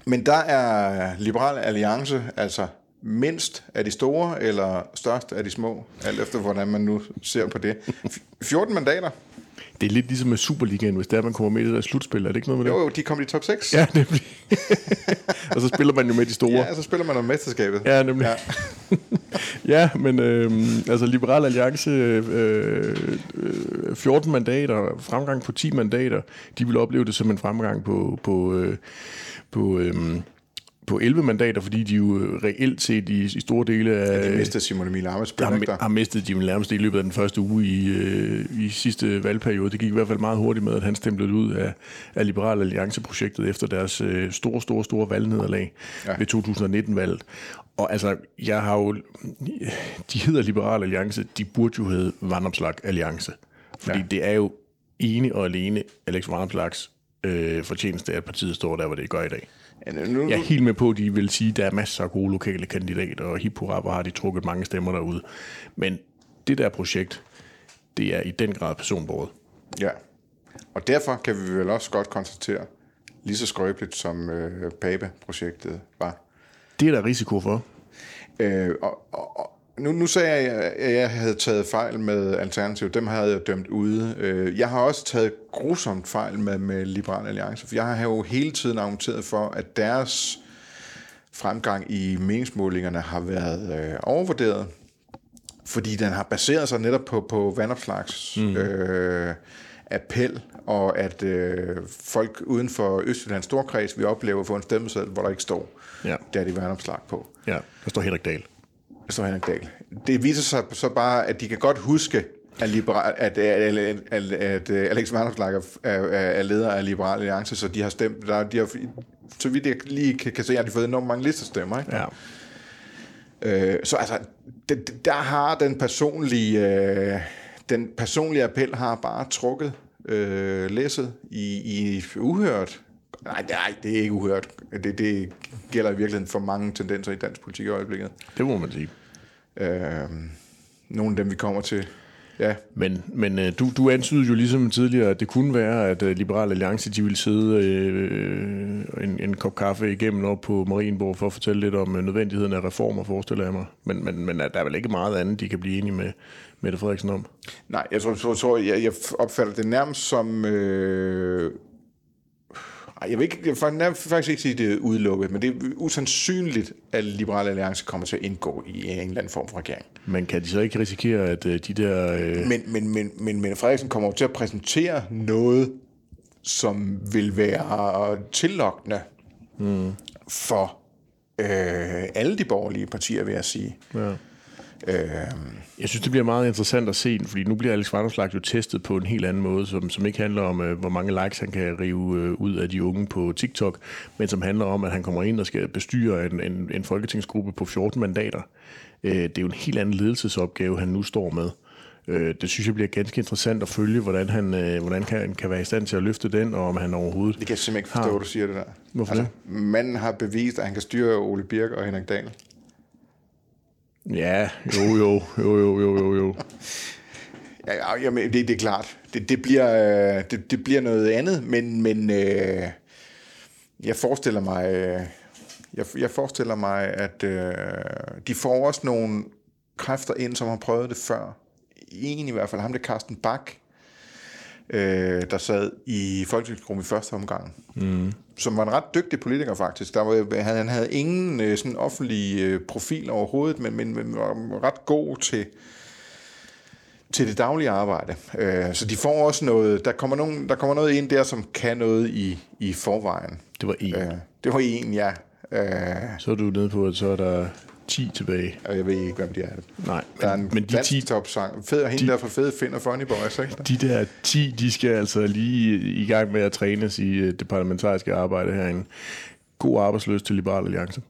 men der er Liberal Alliance altså mindst af de store, eller størst af de små, alt efter hvordan man nu ser på det. 14 mandater. Det er lidt ligesom med Superligaen, hvis der man kommer med i det der slutspil. Er det ikke noget med det? Jo, jo, de kom i top 6. Ja, nemlig. og så spiller man jo med de store. ja så spiller man om mesterskabet. Ja, nemlig. Ja, ja men øh, altså Liberal Alliance, øh, øh, 14 mandater, fremgang på 10 mandater, de vil opleve det som en fremgang på, på, øh, på øh, på 11 mandater, fordi de jo reelt set i, i store dele af... Ja, de mistede Simon Emil Amitsbøl, har, har mistet Jim nærmest i løbet af den første uge i, øh, i sidste valgperiode. Det gik i hvert fald meget hurtigt med, at han stemplede ud af, af Liberal Alliance-projektet efter deres øh, store, store, store valgnederlag ja. ved 2019-valget. Og altså, jeg har jo... De hedder Liberal Alliance, de burde jo hedde Vandopslag Alliance. Fordi ja. det er jo ene og alene Alex Vandopslags øh, fortjeneste, at partiet står der, hvor det gør i dag. Nu, jeg er helt med på, at de vil sige, at der er masser af gode lokale kandidater, og hip hurra, har de trukket mange stemmer derude. Men det der projekt, det er i den grad personbordet. Ja, og derfor kan vi vel også godt konstatere, lige så skrøbeligt som øh, PABE-projektet var. Det er der risiko for. Øh, og, og, nu, nu sagde jeg, at jeg havde taget fejl med Alternativ. Dem havde jeg dømt ude. Øh, jeg har også taget grusomt fejl med, med Liberal Alliance, for jeg har jo hele tiden argumenteret for, at deres fremgang i meningsmålingerne har været øh, overvurderet, fordi den har baseret sig netop på, på vandopslags mm. øh, appel, og at øh, folk uden for Østjyllands Storkreds vil opleve at få en stemmeseddel, hvor der ikke står, ja. der er de vandopslag på. Ja, der står Henrik Dahl står Henrik Dahl. Det viser sig så bare, at de kan godt huske, at, liberal, at, at, at, at, Alex Vanderslag er, er leder af Liberal Alliance, så de har stemt, der, de har, så vidt jeg lige kan, kan se, at de har fået enormt mange listerstemmer. Ikke? Ja. Øh, så altså, det, der har den personlige, øh, den personlige appel har bare trukket øh, læsset i, i uhørt. Nej, nej, det er ikke uhørt. Det, det gælder i virkeligheden for mange tendenser i dansk politik i øjeblikket. Det må man sige. Øh, nogle af dem, vi kommer til. Ja. Men, men øh, du, du antydede jo ligesom tidligere, at det kunne være, at uh, Liberal Alliance de ville sidde øh, en, en kop kaffe igennem op på Marienborg for at fortælle lidt om uh, nødvendigheden af reformer, forestiller jeg mig. Men, men, men der er vel ikke meget andet, de kan blive enige med Mette Frederiksen om? Nej, jeg tror, tror, tror jeg, jeg opfatter det nærmest som øh, jeg vil, ikke, jeg vil faktisk ikke sige, det er udelukket, men det er usandsynligt, at Liberale Alliance kommer til at indgå i en eller anden form for regering. Men kan de så ikke risikere, at øh, de der... Øh... Men, men, men, men Mette Frederiksen kommer til at præsentere noget, som vil være tillokkende mm. for øh, alle de borgerlige partier, vil jeg sige. Ja. Øh, jeg synes, det bliver meget interessant at se, fordi nu bliver Alex Vanderslag jo testet på en helt anden måde, som, som ikke handler om, øh, hvor mange likes han kan rive øh, ud af de unge på TikTok, men som handler om, at han kommer ind og skal bestyre en, en, en folketingsgruppe på 14 mandater. Øh, det er jo en helt anden ledelsesopgave, han nu står med. Øh, det synes jeg bliver ganske interessant at følge, hvordan han, øh, hvordan kan, kan være i stand til at løfte den, og om han overhovedet Det kan jeg simpelthen ikke forstå, har... du siger det der. Hvorfor altså, det? Manden har bevist, at han kan styre Ole Birk og Henrik Dahl. Ja, jo, jo, jo, jo, jo, jo, jo. ja, jamen, det, det er klart. Det, det, bliver, øh, det, det bliver noget andet, men, men øh, jeg forestiller mig, øh, jeg, jeg forestiller mig, at øh, de får også nogle kræfter ind, som har prøvet det før. En i hvert fald, ham det Carsten Bak, øh, der sad i Folketingsgruppen i første omgang, mm. som var en ret dygtig politiker faktisk. Der var, han, han havde ingen øh, sådan offentlig øh, profil overhovedet, men, men, men var ret god til til det daglige arbejde. Øh, så de får også noget, der kommer, nogen, der kommer noget ind der, som kan noget i, i forvejen. Det var en. Øh, det var en, ja. Øh, så er du nede på, at så er der 10 tilbage. Og jeg ved ikke, hvem de er. Nej, der er en men de 10 top sang. Fed, hende de, der for fede finder Funny Boys, ikke? De der 10, de skal altså lige i gang med at trænes i øh, det parlamentariske arbejde herinde. God arbejdsløs til Liberal Alliance.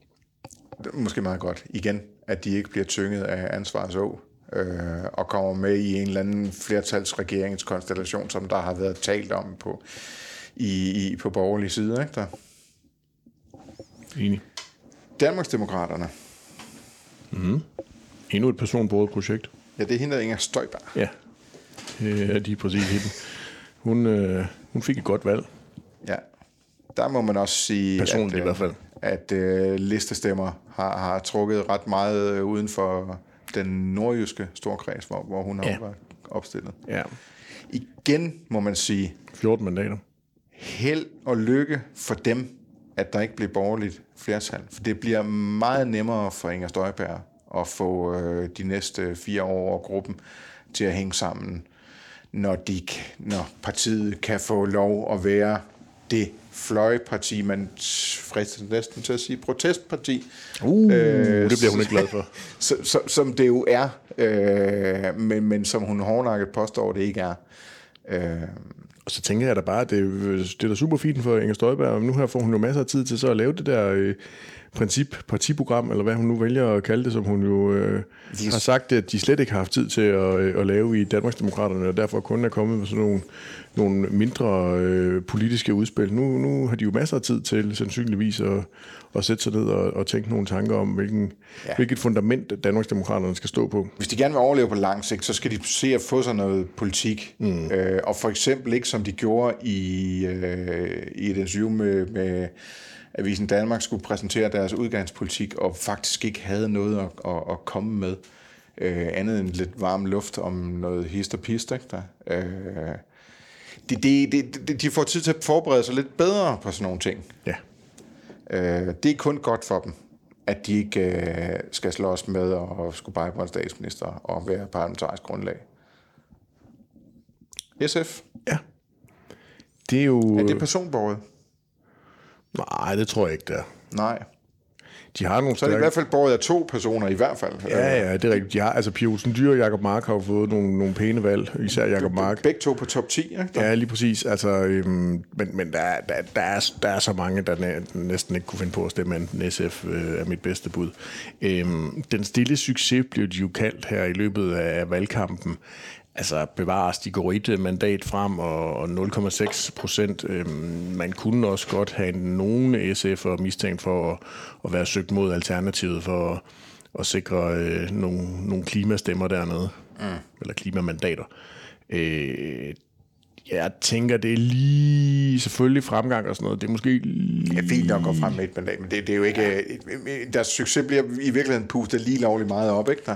Måske meget godt. Igen, at de ikke bliver tynget af ansvarså øh, og kommer med i en eller anden flertalsregeringskonstellation, som der har været talt om på, i, i, på borgerlige side. Ikke der? Enig. Danmarksdemokraterne Mm. Endnu et personbåret projekt. Ja, det er hende, der Inger Støjberg. Ja, det er lige præcis hende. Hun, øh, hun fik et godt valg. Ja, der må man også sige, Personligt at, i hvert fald. at øh, listestemmer har, har trukket ret meget øh, uden for den nordjyske storkreds, hvor, hvor hun har ja. været opstillet. Ja. igen må man sige, 14 mandater. held og lykke for dem, at der ikke bliver borgerligt flertal. For det bliver meget nemmere for Inger Støjberg at få øh, de næste fire år over gruppen til at hænge sammen, når, de, når partiet kan få lov at være det fløjparti, man frister næsten til at sige protestparti, Uh, øh, det bliver hun ikke glad for. så, så, som det jo er, øh, men, men som hun hårdnakket påstår, det ikke er. Øh, så tænker jeg da bare, at det, det er da super fint for Inger Støjberg, og nu her får hun jo masser af tid til så at lave det der øh, princip partiprogram, eller hvad hun nu vælger at kalde det, som hun jo øh, har sagt, at de slet ikke har haft tid til at, øh, at lave i Danmarksdemokraterne, og derfor kun er kommet med sådan nogle, nogle mindre øh, politiske udspil. Nu, nu har de jo masser af tid til sandsynligvis at, at sætte sig ned og, og tænke nogle tanker om, hvilken, Ja. hvilket fundament Danmarksdemokraterne skal stå på. hvis de gerne vil overleve på lang sigt, så skal de se at få sig noget politik. Mm. Øh, og for eksempel ikke, som de gjorde i, øh, i et interview med, med Avisen Danmark, skulle præsentere deres udgangspolitik, og faktisk ikke havde noget at, at, at komme med. Øh, andet end lidt varm luft om noget hist og pist, ikke der? Øh, de, de, de, de får tid til at forberede sig lidt bedre på sådan nogle ting. Ja. Øh, det er kun godt for dem, at de ikke øh, skal slås med og skulle bare på en statsminister og være parlamentarisk grundlag. SF, ja. Det er jo... er det personborget? Nej, det tror jeg ikke, det er. Nej. De har nogle Så er det i stærke... hvert fald båret af to personer i hvert fald. Ja, ja, det er rigtigt. De har, altså, Pia Olsen Dyr og Jacob Mark har jo fået nogle, nogle pæne valg, især Jacob Mark. Begge to på top 10, ikke? Ja, lige præcis. Altså, øhm, men men der, er- der, der, er, der er så mange, der næ- næsten ikke kunne finde på at stemme enten SF øh, er mit bedste bud. Øhm, den stille succes blev de jo kaldt her i løbet af valgkampen. Altså bevares, de går et mandat frem og, og 0,6 procent. Øhm, man kunne også godt have nogle SF'er mistænkt for at, at være søgt mod alternativet for at, at sikre øh, nogle, nogle klimastemmer dernede. Mm. Eller klimamandater. Øh, jeg tænker, det er lige selvfølgelig fremgang og sådan noget. Det er måske lige... Er fint nok at gå frem med et mandat, men det, det er jo ikke... øh, Deres succes bliver i virkeligheden pustet lige lovligt meget op, ikke der?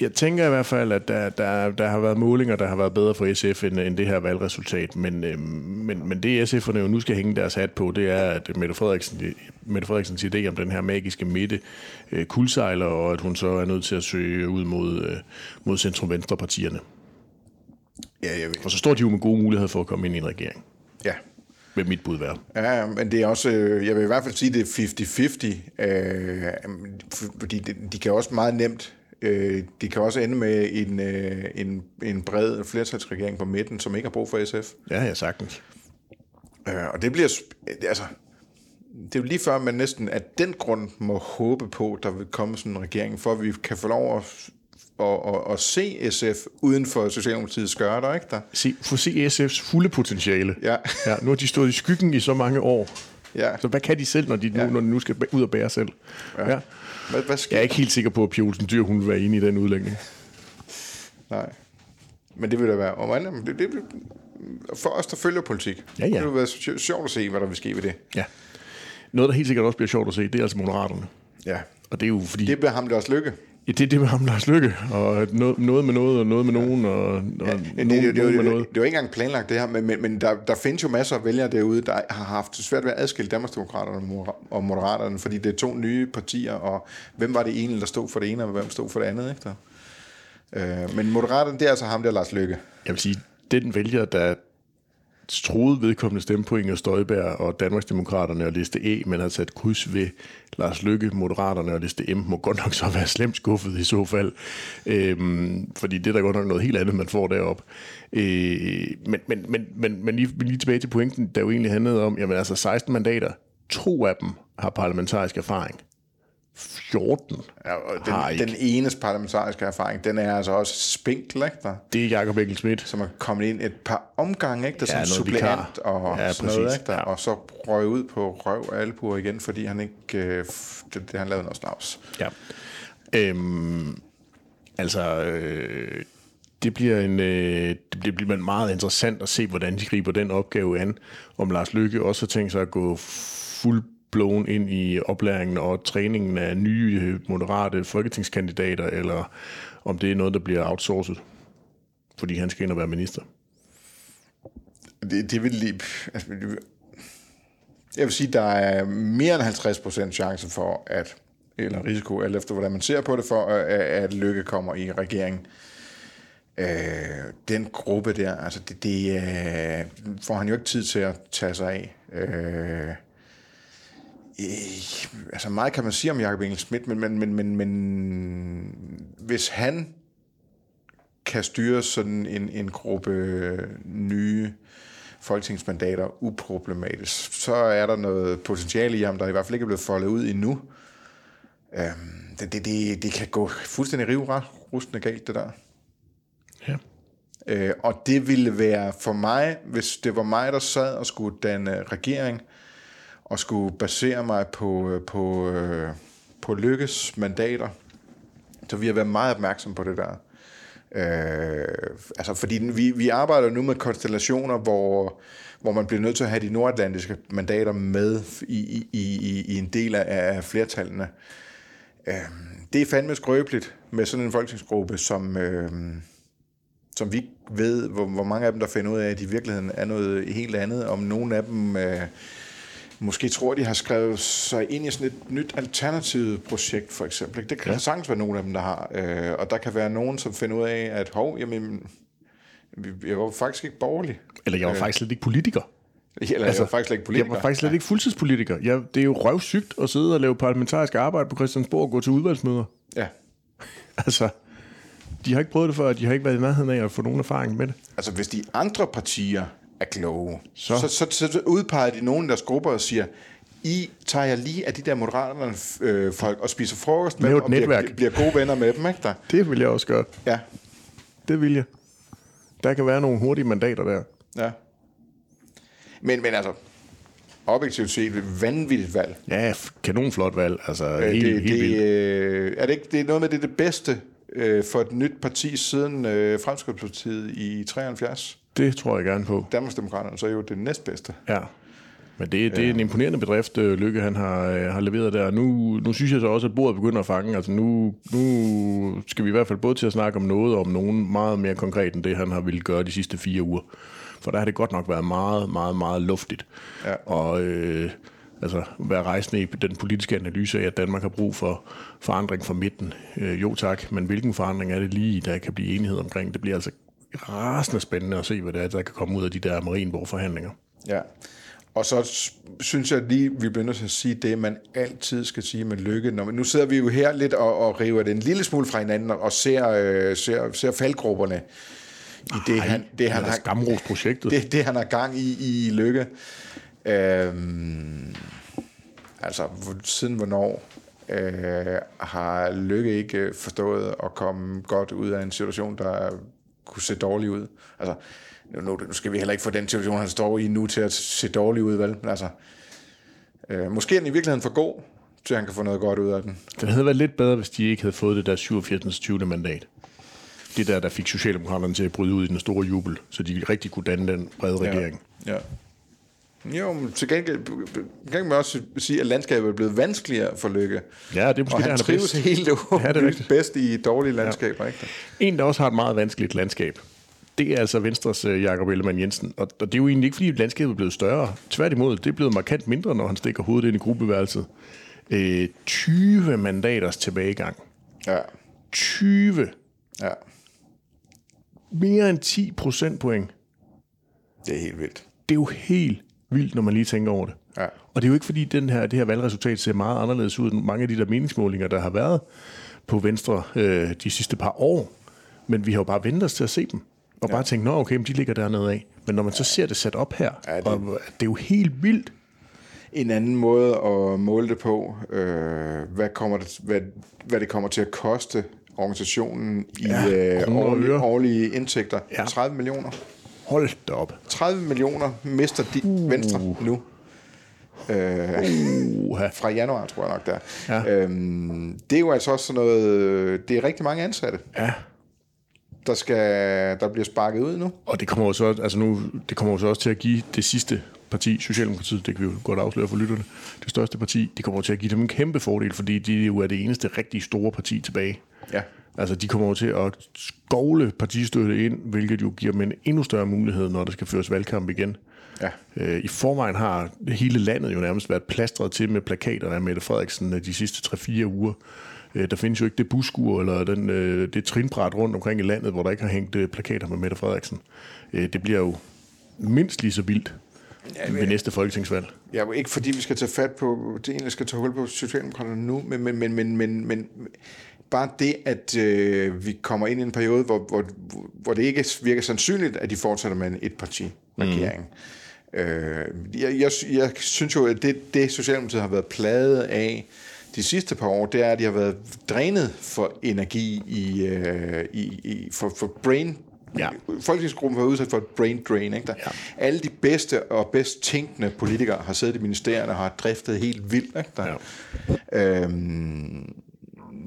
Jeg tænker i hvert fald, at der, der, der har været målinger, der har været bedre for SF end, end det her valgresultat. Men, øhm, men, men det SF'erne jo nu skal hænge deres hat på, det er, at Mette, Frederiksen, Mette Frederiksens idé om den her magiske midte øh, kuldsejler, og at hun så er nødt til at søge ud mod, øh, mod centrum-venstre-partierne. Ja, jeg ved. Og så står de jo med gode muligheder for at komme ind i en regering. Ja. Vil mit bud være. Ja, men det er også, øh, jeg vil i hvert fald sige, det er 50-50, øh, fordi de, de kan også meget nemt, øh, de kan også ende med en, øh, en, en bred flertalsregering på midten, som ikke har brug for SF. Ja, ja, sagtens. Øh, og det bliver, altså, det er jo lige før, man næsten af den grund må håbe på, der vil komme sådan en regering, for at vi kan få lov at, at, at, at se SF uden for Socialdemokratiets skørter, ikke der? Se, få se SF's fulde potentiale. Ja. ja. Nu har de stået i skyggen i så mange år. Ja. Så hvad kan de selv, når de, nu, Ja. når de nu skal ud og bære selv? Ja. ja. Hvad, hvad sker Jeg er ikke helt sikker på, at Pia Olsen Dyr hun vil være enig i den udlægning. Nej. Men det vil da være... Og man, det, det, for os, der følger politik, Ja, ja. det vil være sj- sjovt at se, hvad der vil ske ved det. Ja. Noget, der helt sikkert også bliver sjovt at se, det er altså Moderaterne. Ja. Og det er jo fordi... Det bliver ham, der også lykke. Ja, det er det med ham, Lars Lykke. Og noget, noget med noget, og noget med nogen, og, og Det, nogen, det, det, det, det, med det, noget. det er jo ikke engang planlagt det her, men, men, men der, der findes jo masser af vælgere derude, der har haft svært ved at adskille Danmarksdemokraterne og Moder- og Moderaterne, fordi det er to nye partier, og hvem var det egentlig, der stod for det ene, og hvem stod for det andet, ikke der? Øh, men Moderaterne, det er altså ham, der er Lars Lykke. Jeg vil sige, den vælger, der troede vedkommende stemme på Inger Støjberg og Danmarksdemokraterne og liste E, men har sat kryds ved Lars Lykke, Moderaterne og liste M, må godt nok så være slemt skuffet i så fald. Øhm, fordi det er da godt nok noget helt andet, man får derop. Øh, men, men, men, men, men lige, lige tilbage til pointen, der jo egentlig handlede om, jamen altså 16 mandater, to af dem har parlamentarisk erfaring. 14 Ja, og har den, ikke. den enes parlamentariske erfaring, den er altså også spinkel, ikke der? Det er Jacob Engel Schmidt. som er kommet ind et par omgange, ikke? Der Ja, som suppleant og Ja, sådan noget, ikke? Der, Ja. Og så røg ud på røv og albuer igen, fordi han ikke, øh, det, det, han lavede noget snavs. Ja. Øhm, altså, øh, det bliver en øh, det bliver, meget interessant at se, hvordan de griber den opgave an. Om Lars Lykke også har tænkt sig at gå blown ind i oplæringen og træningen af nye øh, moderate folketingskandidater, eller om det er noget, der bliver outsourcet, fordi han skal ind og være minister. Det, det vil lige... Altså, jeg vil sige, der er mere end 50% chance for, at eller risiko, alt efter hvordan man ser på det, for øh, at Lykke kommer i regeringen. Øh, den gruppe der, altså det, det øh, får han jo ikke tid til at tage sig af. Øh, øh, altså meget kan man sige om Jacob Engel Schmidt, men, men, men, men, men hvis han kan styre sådan en, en gruppe nye folketingsmandater uproblematisk, så er der noget potentiale i ham, der i hvert fald ikke er blevet foldet ud endnu. Øhm, det, det, det, det kan gå fuldstændig rive rustende galt, det der. Ja. Øh, og det ville være for mig, hvis det var mig, der sad og skulle danne regering, og skulle basere mig på, øh, på, øh, på lykkes mandater, så vi har været meget opmærksom på det der. Øh, altså fordi vi, vi arbejder nu med konstellationer, hvor, hvor man bliver nødt til at have de nordatlantiske mandater med i, i, i, i en del af flertallene. Øh, det er fandme skrøbeligt med sådan en folketingsgruppe, som, øh, som vi ved, hvor, hvor mange af dem, der finder ud af, at de i virkeligheden er noget helt andet, om nogle af dem øh, måske tror, de har skrevet sig ind i sådan et nyt alternativt projekt, for eksempel. Det kan ja. sagtens være nogle af dem, der har. Øh, og der kan være nogen, som finder ud af, at hov, jamen, jeg var faktisk ikke borgerlig. Eller jeg var øh, faktisk slet ikke politiker. Eller altså, jeg var faktisk slet ikke politiker. Jeg var faktisk slet ikke fuldtidspolitiker. Jeg, det er jo røvsygt at sidde og lave parlamentarisk arbejde på Christiansborg og gå til udvalgsmøder. Ja. altså, de har ikke prøvet det før, de har ikke været i nærheden af at få nogen erfaring med det. Altså, hvis de andre partier er kloge, så, så, så, så udpeger de nogen af deres grupper og siger, I tager jeg lige af de der moderaterne øh, folk og spiser frokost med dem, og bliver, bliver gode venner med dem, ikke der? Det vil jeg også gøre. Ja. Det vil jeg. Der kan være nogle hurtige mandater der. Ja. Men, men altså, objektivt set et vanvittigt valg. Ja, kanonflot valg. Altså, øh, helt, det, helt det, øh, er det ikke det er noget med det, det bedste øh, for et nyt parti siden øh, Fremskridspartiet i 73? Det tror jeg gerne på. Danmarksdemokraterne så er jo det næstbedste. Ja. Men det, det er en imponerende bedrift, øh, Lykke han har, øh, har leveret der. Nu, nu synes jeg så også, at bordet begynder at fange. Altså nu, nu skal vi i hvert fald både til at snakke om noget om nogen meget mere konkret end det, han har ville gøre de sidste fire uger. For der har det godt nok været meget, meget, meget luftigt. Ja. Og øh, altså, være rejsende i den politiske analyse af, at Danmark har brug for forandring fra midten. Øh, jo tak, men hvilken forandring er det lige, der kan blive enighed omkring? Det bliver altså rasende spændende at se, hvad det er, der kan komme ud af de der Marienborg-forhandlinger. Ja, og så synes jeg lige, vi bliver nødt til at sige det, man altid skal sige med lykke. Når, nu sidder vi jo her lidt og, og river det en lille smule fra hinanden og ser, øh, ser, ser faldgrupperne i det, Ej, han, det, han har, projektet. Det, det, han har gang i i lykke. Øhm, altså, siden hvornår øh, har Lykke ikke forstået at komme godt ud af en situation, der kunne se dårlig ud? Altså, nu, nu skal vi heller ikke få den situation, han står i nu, til at se dårlig ud, vel? Altså, øh, måske er den i virkeligheden for god, til han kan få noget godt ud af den. Det havde været lidt bedre, hvis de ikke havde fået det der 87. 20. mandat. Det der, der fik Socialdemokraterne til at bryde ud i den store jubel, så de rigtig kunne danne den brede regering. Ja. ja. Jo, men til gengæld kan man også sige, at landskabet er blevet vanskeligere for Lykke. Ja, det er måske og han der, trives bedst. helt ja, det er bedst i dårlige landskaber. Ja. Ikke? En, der også har et meget vanskeligt landskab, det er altså Venstres uh, Jakob Ellemann Jensen. Og, og det er jo egentlig ikke, fordi landskabet er blevet større. Tværtimod, det er blevet markant mindre, når han stikker hovedet ind i gruppeværelset. Øh, 20 mandaters tilbagegang. Ja. 20. Ja. Mere end 10 procentpoint. Det er helt vildt. Det er jo helt vildt, når man lige tænker over det. Ja. Og det er jo ikke, fordi den her, det her valgresultat ser meget anderledes ud end mange af de der meningsmålinger, der har været på Venstre øh, de sidste par år. Men vi har jo bare ventet os til at se dem. Og ja. bare tænkt, nå okay, men de ligger dernede af. Men når man så ser det sat op her, ja, det... Og, det er jo helt vildt. En anden måde at måle det på, øh, hvad, kommer det, hvad, hvad det kommer til at koste organisationen i ja, øh, årlige, årlige indtægter. Ja. 30 millioner. Hold da op. 30 millioner mister de uh. Venstre nu. Øh, uh. fra januar, tror jeg nok, der. Ja. Øhm, det er jo altså også sådan noget... Det er rigtig mange ansatte. Ja der, skal, der bliver sparket ud nu. Og det kommer jo så, altså nu, det kommer jo så også til at give det sidste parti, Socialdemokratiet, det kan vi jo godt afsløre for lytterne, det største parti, det kommer til at give dem en kæmpe fordel, fordi de jo er det eneste rigtig store parti tilbage. Ja. Altså, de kommer jo til at skovle partistøtte ind, hvilket jo giver dem en endnu større mulighed, når der skal føres valgkamp igen. Ja. Øh, I forvejen har hele landet jo nærmest været plastret til med plakater af Mette Frederiksen de sidste 3-4 uger. Øh, der findes jo ikke det buskur eller den, øh, det trinbræt rundt omkring i landet, hvor der ikke har hængt øh, plakater med Mette Frederiksen. Øh, det bliver jo mindst lige så vildt ja, ved næste folketingsvalg. Ja, ikke fordi vi skal tage fat på, det egentlig skal tage hul på Socialdemokraterne nu, men, men, men, men, men, men bare det, at øh, vi kommer ind i en periode, hvor, hvor, hvor det ikke virker sandsynligt, at de fortsætter med en etparti-regering. Mm. Øh, jeg, jeg, jeg synes jo, at det, det Socialdemokratiet har været pladet af de sidste par år, det er, at de har været drænet for energi i, øh, i, i for, for brain Ja. Folketingsgruppen var udsat for et brain drain. Ikke? Der, ja. Alle de bedste og bedst tænkende politikere har siddet i ministerierne og har driftet helt vildt. Ikke? Der, ja. øhm,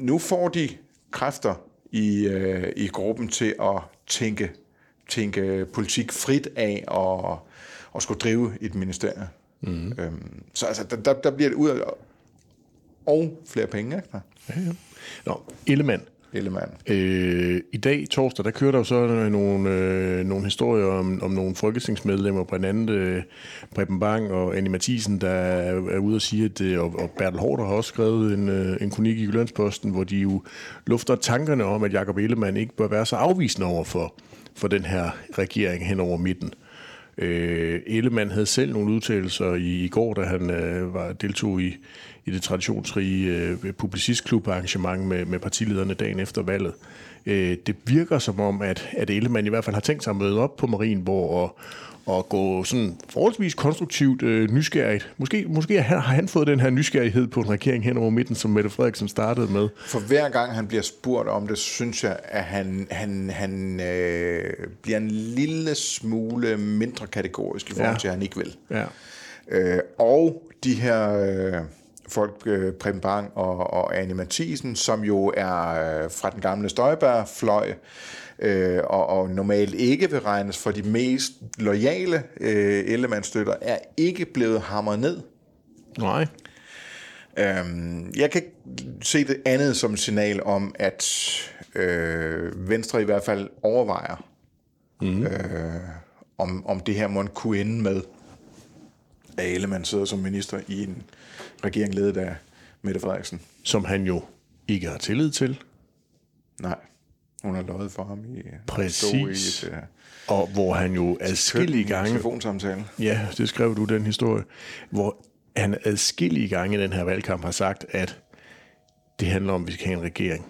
nu får de kræfter i, øh, i gruppen til at tænke, tænke politik frit af og, og skulle drive et ministerie. Mm. Øhm, så altså, der, der bliver det ud af og flere penge. Ikke? Ja, ja. Nå, Ellemann. Ellemann. Øh, I dag, torsdag, der kører der jo så øh, nogle, øh, nogle historier om, om nogle folketingsmedlemmer, blandt andet øh, Preben Bang og Annie Mathisen, der er, er ude og sige, at, øh, og, og Bertel Hårder har også skrevet en, øh, en kronik i Jyllandsposten, hvor de jo lufter tankerne om, at Jakob Ellemann ikke bør være så afvisende over for, for den her regering hen over midten. Øh, Ellemann havde selv nogle udtalelser i, i går, da han øh, var deltog i, i det traditionsrige øh, publicistklub arrangement med, med partilederne dagen efter valget. Øh, det virker som om, at, at Ellemann i hvert fald har tænkt sig at møde op på Marienborg og, og gå sådan forholdsvis konstruktivt øh, nysgerrigt. Måske, måske har han fået den her nysgerrighed på en regering hen over midten, som Mette Frederiksen startede med. For hver gang han bliver spurgt om det, synes jeg, at han, han, han øh, bliver en lille smule mindre kategorisk i forhold ja. til, at han ikke vil. Ja. Øh, og de her... Øh, folk, øh, Preben Bang og, og Anne Mathisen, som jo er øh, fra den gamle Støjbær-fløj, øh, og, og normalt ikke vil regnes for de mest lojale øh, Ellemann-støtter, er ikke blevet hamret ned. Nej. Øhm, jeg kan se det andet som et signal om, at øh, Venstre i hvert fald overvejer, mm. øh, om, om det her må kunne ende med, at Ellemann sidder som minister i en regering ledet af Mette Frederiksen. Som han jo ikke har tillid til. Nej, hun har løjet for ham i... Præcis. I et, uh, og hvor han jo adskillige gange... telefonsamtale. Ja, det skrev du den historie. Hvor han adskillige gange i den her valgkamp har sagt, at det handler om, at vi skal have en regering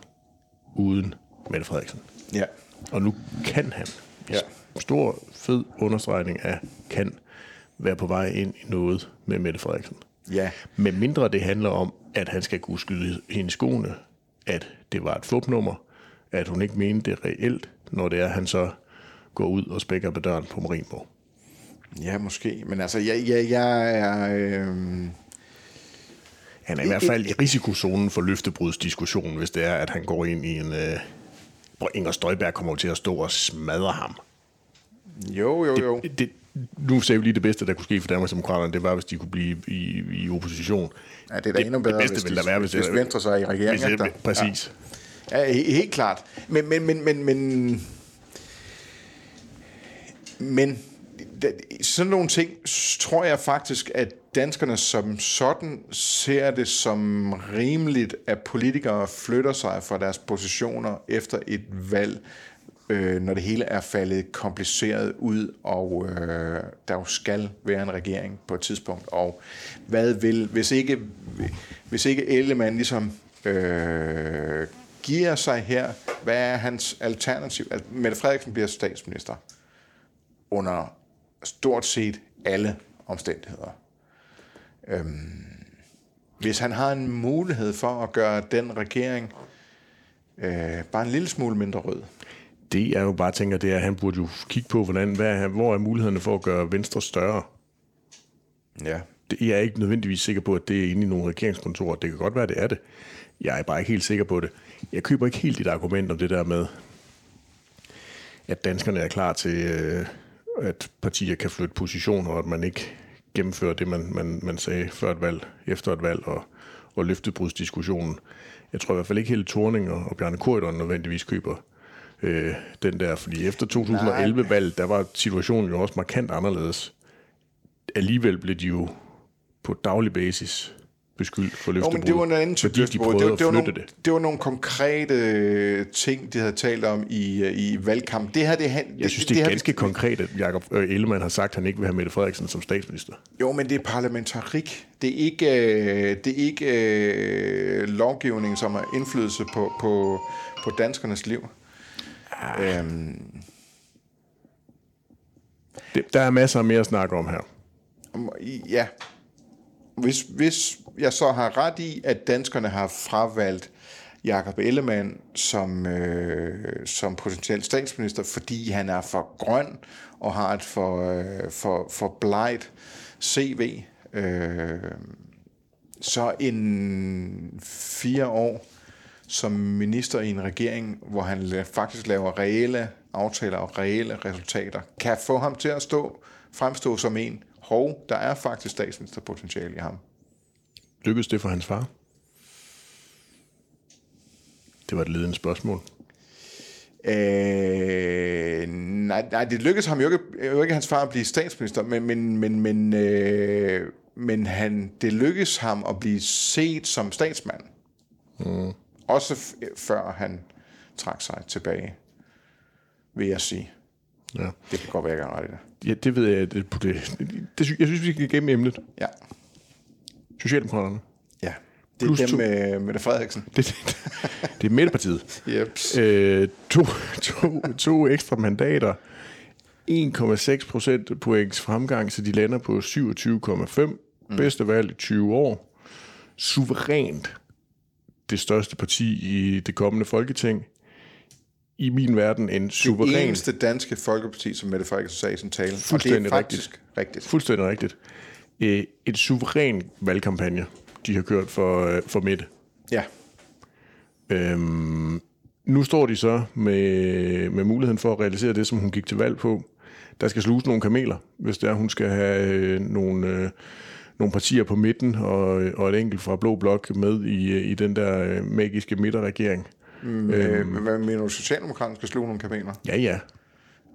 uden Mette Frederiksen. Ja. Og nu kan han. Ja. Stor, fed understregning af kan være på vej ind i noget med Mette Frederiksen. Ja. Men mindre det handler om, at han skal kunne skyde hende skoene, at det var et fupnummer, at hun ikke mente det reelt, når det er, at han så går ud og spækker på døren på Marienborg. Ja, måske. Men altså, jeg, jeg, jeg er... Øh... Han er i hvert fald i risikozonen for løftebrudsdiskussionen, hvis det er, at han går ind i en... Øh, hvor Inger Støjberg kommer til at stå og smadre ham. Jo, jo, jo. Det, det, nu sagde vi lige det bedste, der kunne ske for Danmarksdemokraterne, det var, hvis de kunne blive i, i opposition. Ja, det er da endnu bedre, det bedste hvis, de, være, hvis, hvis Venstre så er i regeringen. Hvis, præcis. Ja ja, helt klart. Men, men, men, men, men, men sådan nogle ting tror jeg faktisk, at danskerne som sådan ser det som rimeligt, at politikere flytter sig fra deres positioner efter et valg, øh, når det hele er faldet kompliceret ud, og øh, der jo skal være en regering på et tidspunkt. Og hvad vil, hvis ikke, hvis ikke Ellemann ligesom øh, giver sig her, hvad er hans alternativ? Altså, Mette Frederiksen bliver statsminister under stort set alle omstændigheder. Øhm, hvis han har en mulighed for at gøre den regering øh, bare en lille smule mindre rød, det jeg jo bare tænker, det er, at han burde jo kigge på, hvordan, hvad er, hvor er mulighederne for at gøre Venstre større? Ja. Det, jeg er ikke nødvendigvis sikker på, at det er inde i nogle regeringskontorer. Det kan godt være, det er det. Jeg er bare ikke helt sikker på det. Jeg køber ikke helt dit argument om det der med, at danskerne er klar til, øh, at partier kan flytte positioner, og at man ikke gennemfører det, man, man, man sagde før et valg, efter et valg, og, og løftebrudsdiskussionen. Jeg tror i hvert fald ikke hele Thorning og, og Bjarne Korydon nødvendigvis køber øh, den der, fordi efter 2011-valget, der var situationen jo også markant anderledes. Alligevel blev de jo på daglig basis beskyldt for Jo, løftebrud, men det var en anden type fordi de prøvede det, var, det, var at flytte nogle, det. det var nogle konkrete øh, ting, de havde talt om i, øh, i valgkamp. Det her, det, han, Jeg synes, det, det er her- ganske konkret, at Jacob øh, Ellemann har sagt, at han ikke vil have Mette Frederiksen som statsminister. Jo, men det er parlamentarik. Det er ikke, det er ikke lovgivning, som har indflydelse på, på, på danskernes liv. Ah. Øhm, Det, der er masser mere at snakke om her. ja. Hvis, hvis jeg så har ret i, at danskerne har fravalgt Jakob Ellemann som, øh, som potentiel statsminister, fordi han er for grøn og har et for, øh, for, for blegt CV, øh, så en fire år som minister i en regering, hvor han faktisk laver reelle aftaler og reelle resultater, kan få ham til at stå, fremstå som en, hov, der er faktisk statsministerpotentiale i ham. Lykkedes det for hans far? Det var et ledende spørgsmål. Øh, nej, nej, det lykkedes ham jo ikke, jo ikke hans far at blive statsminister, men, men, men, men, øh, men han, det lykkedes ham at blive set som statsmand. Mm. Også f- før han trak sig tilbage, vil jeg sige. Ja, Det kan godt være, jeg har ret i det. ja det ved jeg. Det, det, det, jeg synes, vi skal gennem emnet. Ja, Socialdemokraterne. ja. Det er Plus dem to. med Mette Frederiksen. Det, det, det er Midterpartiet. Jeps. Øh, to, to, to ekstra mandater. 1,6 procent points fremgang, så de lander på 27,5. Mm. Bedste valg i 20 år. Suverænt det største parti i det kommende folketing. I min verden en Det suveræn... eneste danske folkeparti, som Mette Frederiksen sagde i sin tale. Og det er Fuldstændig faktisk rigtigt. rigtigt. Fuldstændig rigtigt. Øh, et suveræn valgkampagne, de har kørt for, øh, for Mette. Ja. Øhm, nu står de så med, med muligheden for at realisere det, som hun gik til valg på. Der skal sluges nogle kameler, hvis det er, hun skal have øh, nogle, øh, nogle partier på midten og, og et enkelt fra Blå Blok med i, øh, i den der øh, magiske midterregering. Øh, hvad mener du, Socialdemokraterne skal sluge nogle kameler? Ja, ja.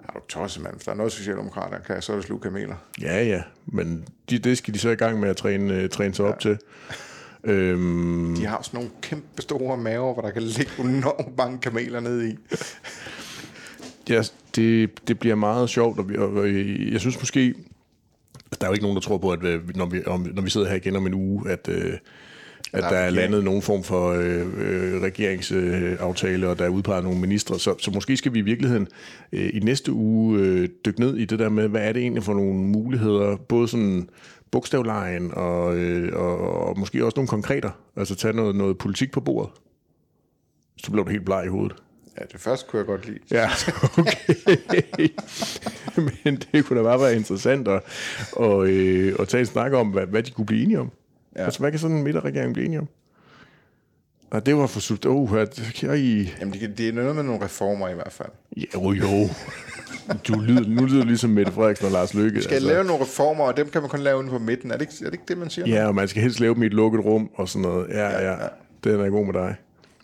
Er du tosset, mand? Hvis der er noget, Socialdemokrater kan, så er det sluge kameler. Ja, ja. Men de, det skal de så i gang med at træne, øh, træne sig ja. op til. Øhm, De har sådan nogle kæmpe store maver, hvor der kan ligge enormt mange kameler nede i. Ja, det, det bliver meget sjovt, og, vi, og og jeg synes måske, at der er jo ikke nogen, der tror på, at øh, når vi, om, når vi sidder her igen om en uge, at, øh, at der, der er landet nogen form for øh, øh, regeringsaftale, og der er udpeget nogle ministre. Så, så måske skal vi i virkeligheden øh, i næste uge øh, dykke ned i det der med, hvad er det egentlig for nogle muligheder, både sådan bogstavlejen og, øh, og, og måske også nogle konkreter. Altså tage noget, noget politik på bordet. Så blev du helt bleg i hovedet. Ja, det første kunne jeg godt lide. Ja, okay. Men det kunne da bare være interessant at, og, øh, at tage en snak om, hvad, hvad de kunne blive enige om. Ja. Altså, hvad kan sådan en midterregering blive enige om? Og det var for sult. Oh, at, kan I... Jamen, det, det er noget med nogle reformer i hvert fald. Ja, jo, jo. Du lyder, nu lyder du ligesom Mette Frederiksen og Lars Løkke. Skal altså. lave nogle reformer, og dem kan man kun lave inde på midten. Er det ikke, er det, ikke det, man siger? Ja, og man skal helst lave dem i et lukket rum og sådan noget. Ja, ja. ja. Den er god med dig.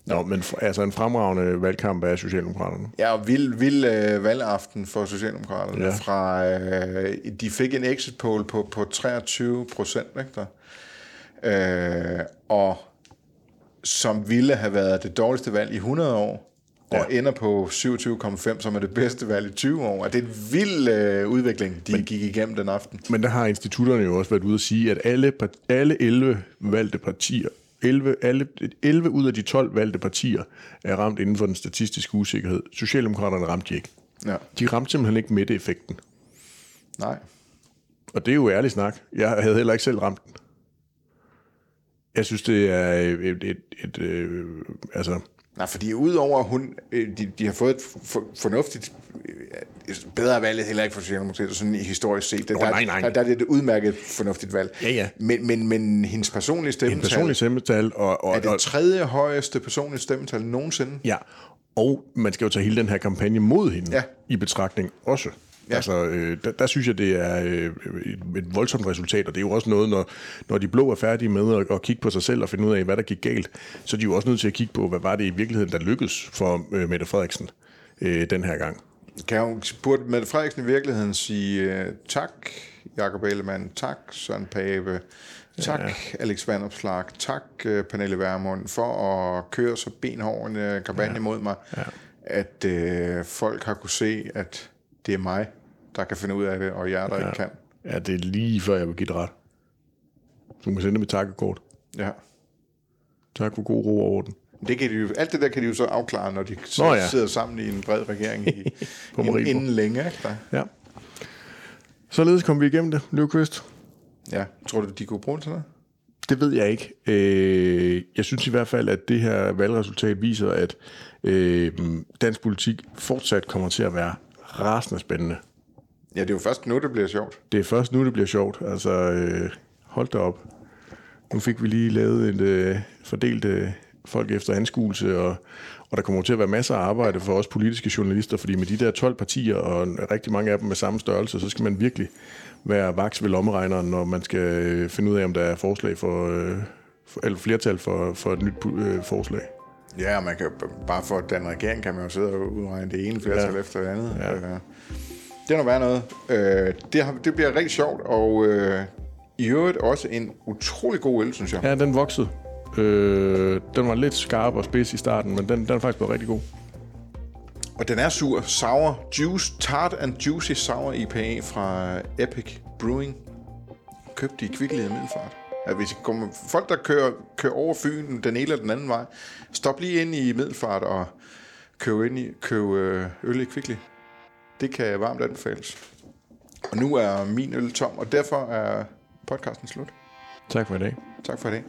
Nå, men altså en fremragende valgkamp af Socialdemokraterne. Ja, og vild, vild øh, valgaften for Socialdemokraterne. Ja. Fra, øh, de fik en exit poll på, på 23 procent, ikke der? Øh, og som ville have været det dårligste valg i 100 år, og Ja. ender på 27,5, som er det bedste valg i 20 år. Og det er en vild øh, udvikling, de Men, gik igennem den aften. Men der har institutterne jo også været ude at sige, at alle, alle 11 valgte partier, 11, alle, 11 ud af de 12 valgte partier er ramt inden for den statistiske usikkerhed. Socialdemokraterne ramte de ikke. Ja. De ramte simpelthen ikke med det effekten. Nej. Og det er jo ærlig snak. Jeg havde heller ikke selv ramt den. Jeg synes, det er et, et, et, et øh, altså, Nej, fordi udover at hun, øh, de, de har fået et for, fornuftigt, øh, bedre valg heller ikke for Socialdemokratiet, sådan i historisk set. Der, nej, nej. Der, der er det et udmærket fornuftigt valg. Ja, ja. Men, men, men hendes personlige stemmetal personlig stemmetal. Og, og, er det tredje højeste personlige stemmetal nogensinde. ja, og man skal jo tage hele den her kampagne mod hende Ja. i betragtning også. Ja. Altså, øh, der, der synes jeg, det er øh, et, et voldsomt resultat, og det er jo også noget, når, når de blå er færdige med at, at kigge på sig selv og finde ud af, hvad der gik galt, så er de jo også nødt til at kigge på, hvad var det i virkeligheden, der lykkedes for øh, Mette Frederiksen øh, den her gang. Kan jo, burde Mette Frederiksen i virkeligheden sige uh, tak, Jakob Ellemann, tak, Søren Pape, tak, ja. Alex Vandopslag, tak, uh, Pernille Vermund, for at køre så benhård en kampagne ja. mod mig, ja. at uh, folk har kunne se, at det er mig, der kan finde ud af det, og jeg, der ja. ikke kan. Ja, det er lige før, jeg vil give det ret. Du kan sende mit takkekort. Ja. Tak for god ro og orden. Det kan de jo, alt det der kan de jo så afklare, når de Nå, ja. sidder sammen i en bred regering i, inden, inden længe. Ikke der? Ja. Således kom vi igennem det, Løvqvist. Ja, tror du, de kunne bruge til noget? Det ved jeg ikke. Øh, jeg synes i hvert fald, at det her valgresultat viser, at øh, dansk politik fortsat kommer til at være rasende spændende. Ja, det er jo først nu, det bliver sjovt. Det er først nu, det bliver sjovt. Altså, øh, hold da op. Nu fik vi lige lavet en øh, fordelt øh, folk efter anskuelse, og, og der kommer til at være masser af arbejde for os politiske journalister, fordi med de der 12 partier, og rigtig mange af dem med samme størrelse, så skal man virkelig være vaks ved lommeregneren, når man skal øh, finde ud af, om der er forslag for, øh, for eller flertal for, for et nyt øh, forslag. Ja, man kan bare for den regering kan man jo sidde og udregne det ene flertal ja. efter det andet. Ja. Øh, det er nok være noget. Øh, det, har, det bliver rigtig sjovt, og øh, i øvrigt også en utrolig god øl, synes jeg. Ja, den voksede. Øh, den var lidt skarp og spids i starten, men den, den er faktisk blevet rigtig god. Og den er sur. Sour Juice, Tart and Juicy Sour IPA fra Epic Brewing. Købt i Kvickly i Middelfart. Ja, hvis kommer, folk, der kører, kører over Fyn den ene eller den anden vej, stop lige ind i Middelfart og køb, ind i, køb øh, øl i Kvickly. Det kan varmt anbefales. Og nu er min øl tom, og derfor er podcasten slut. Tak for i dag. Tak for i dag.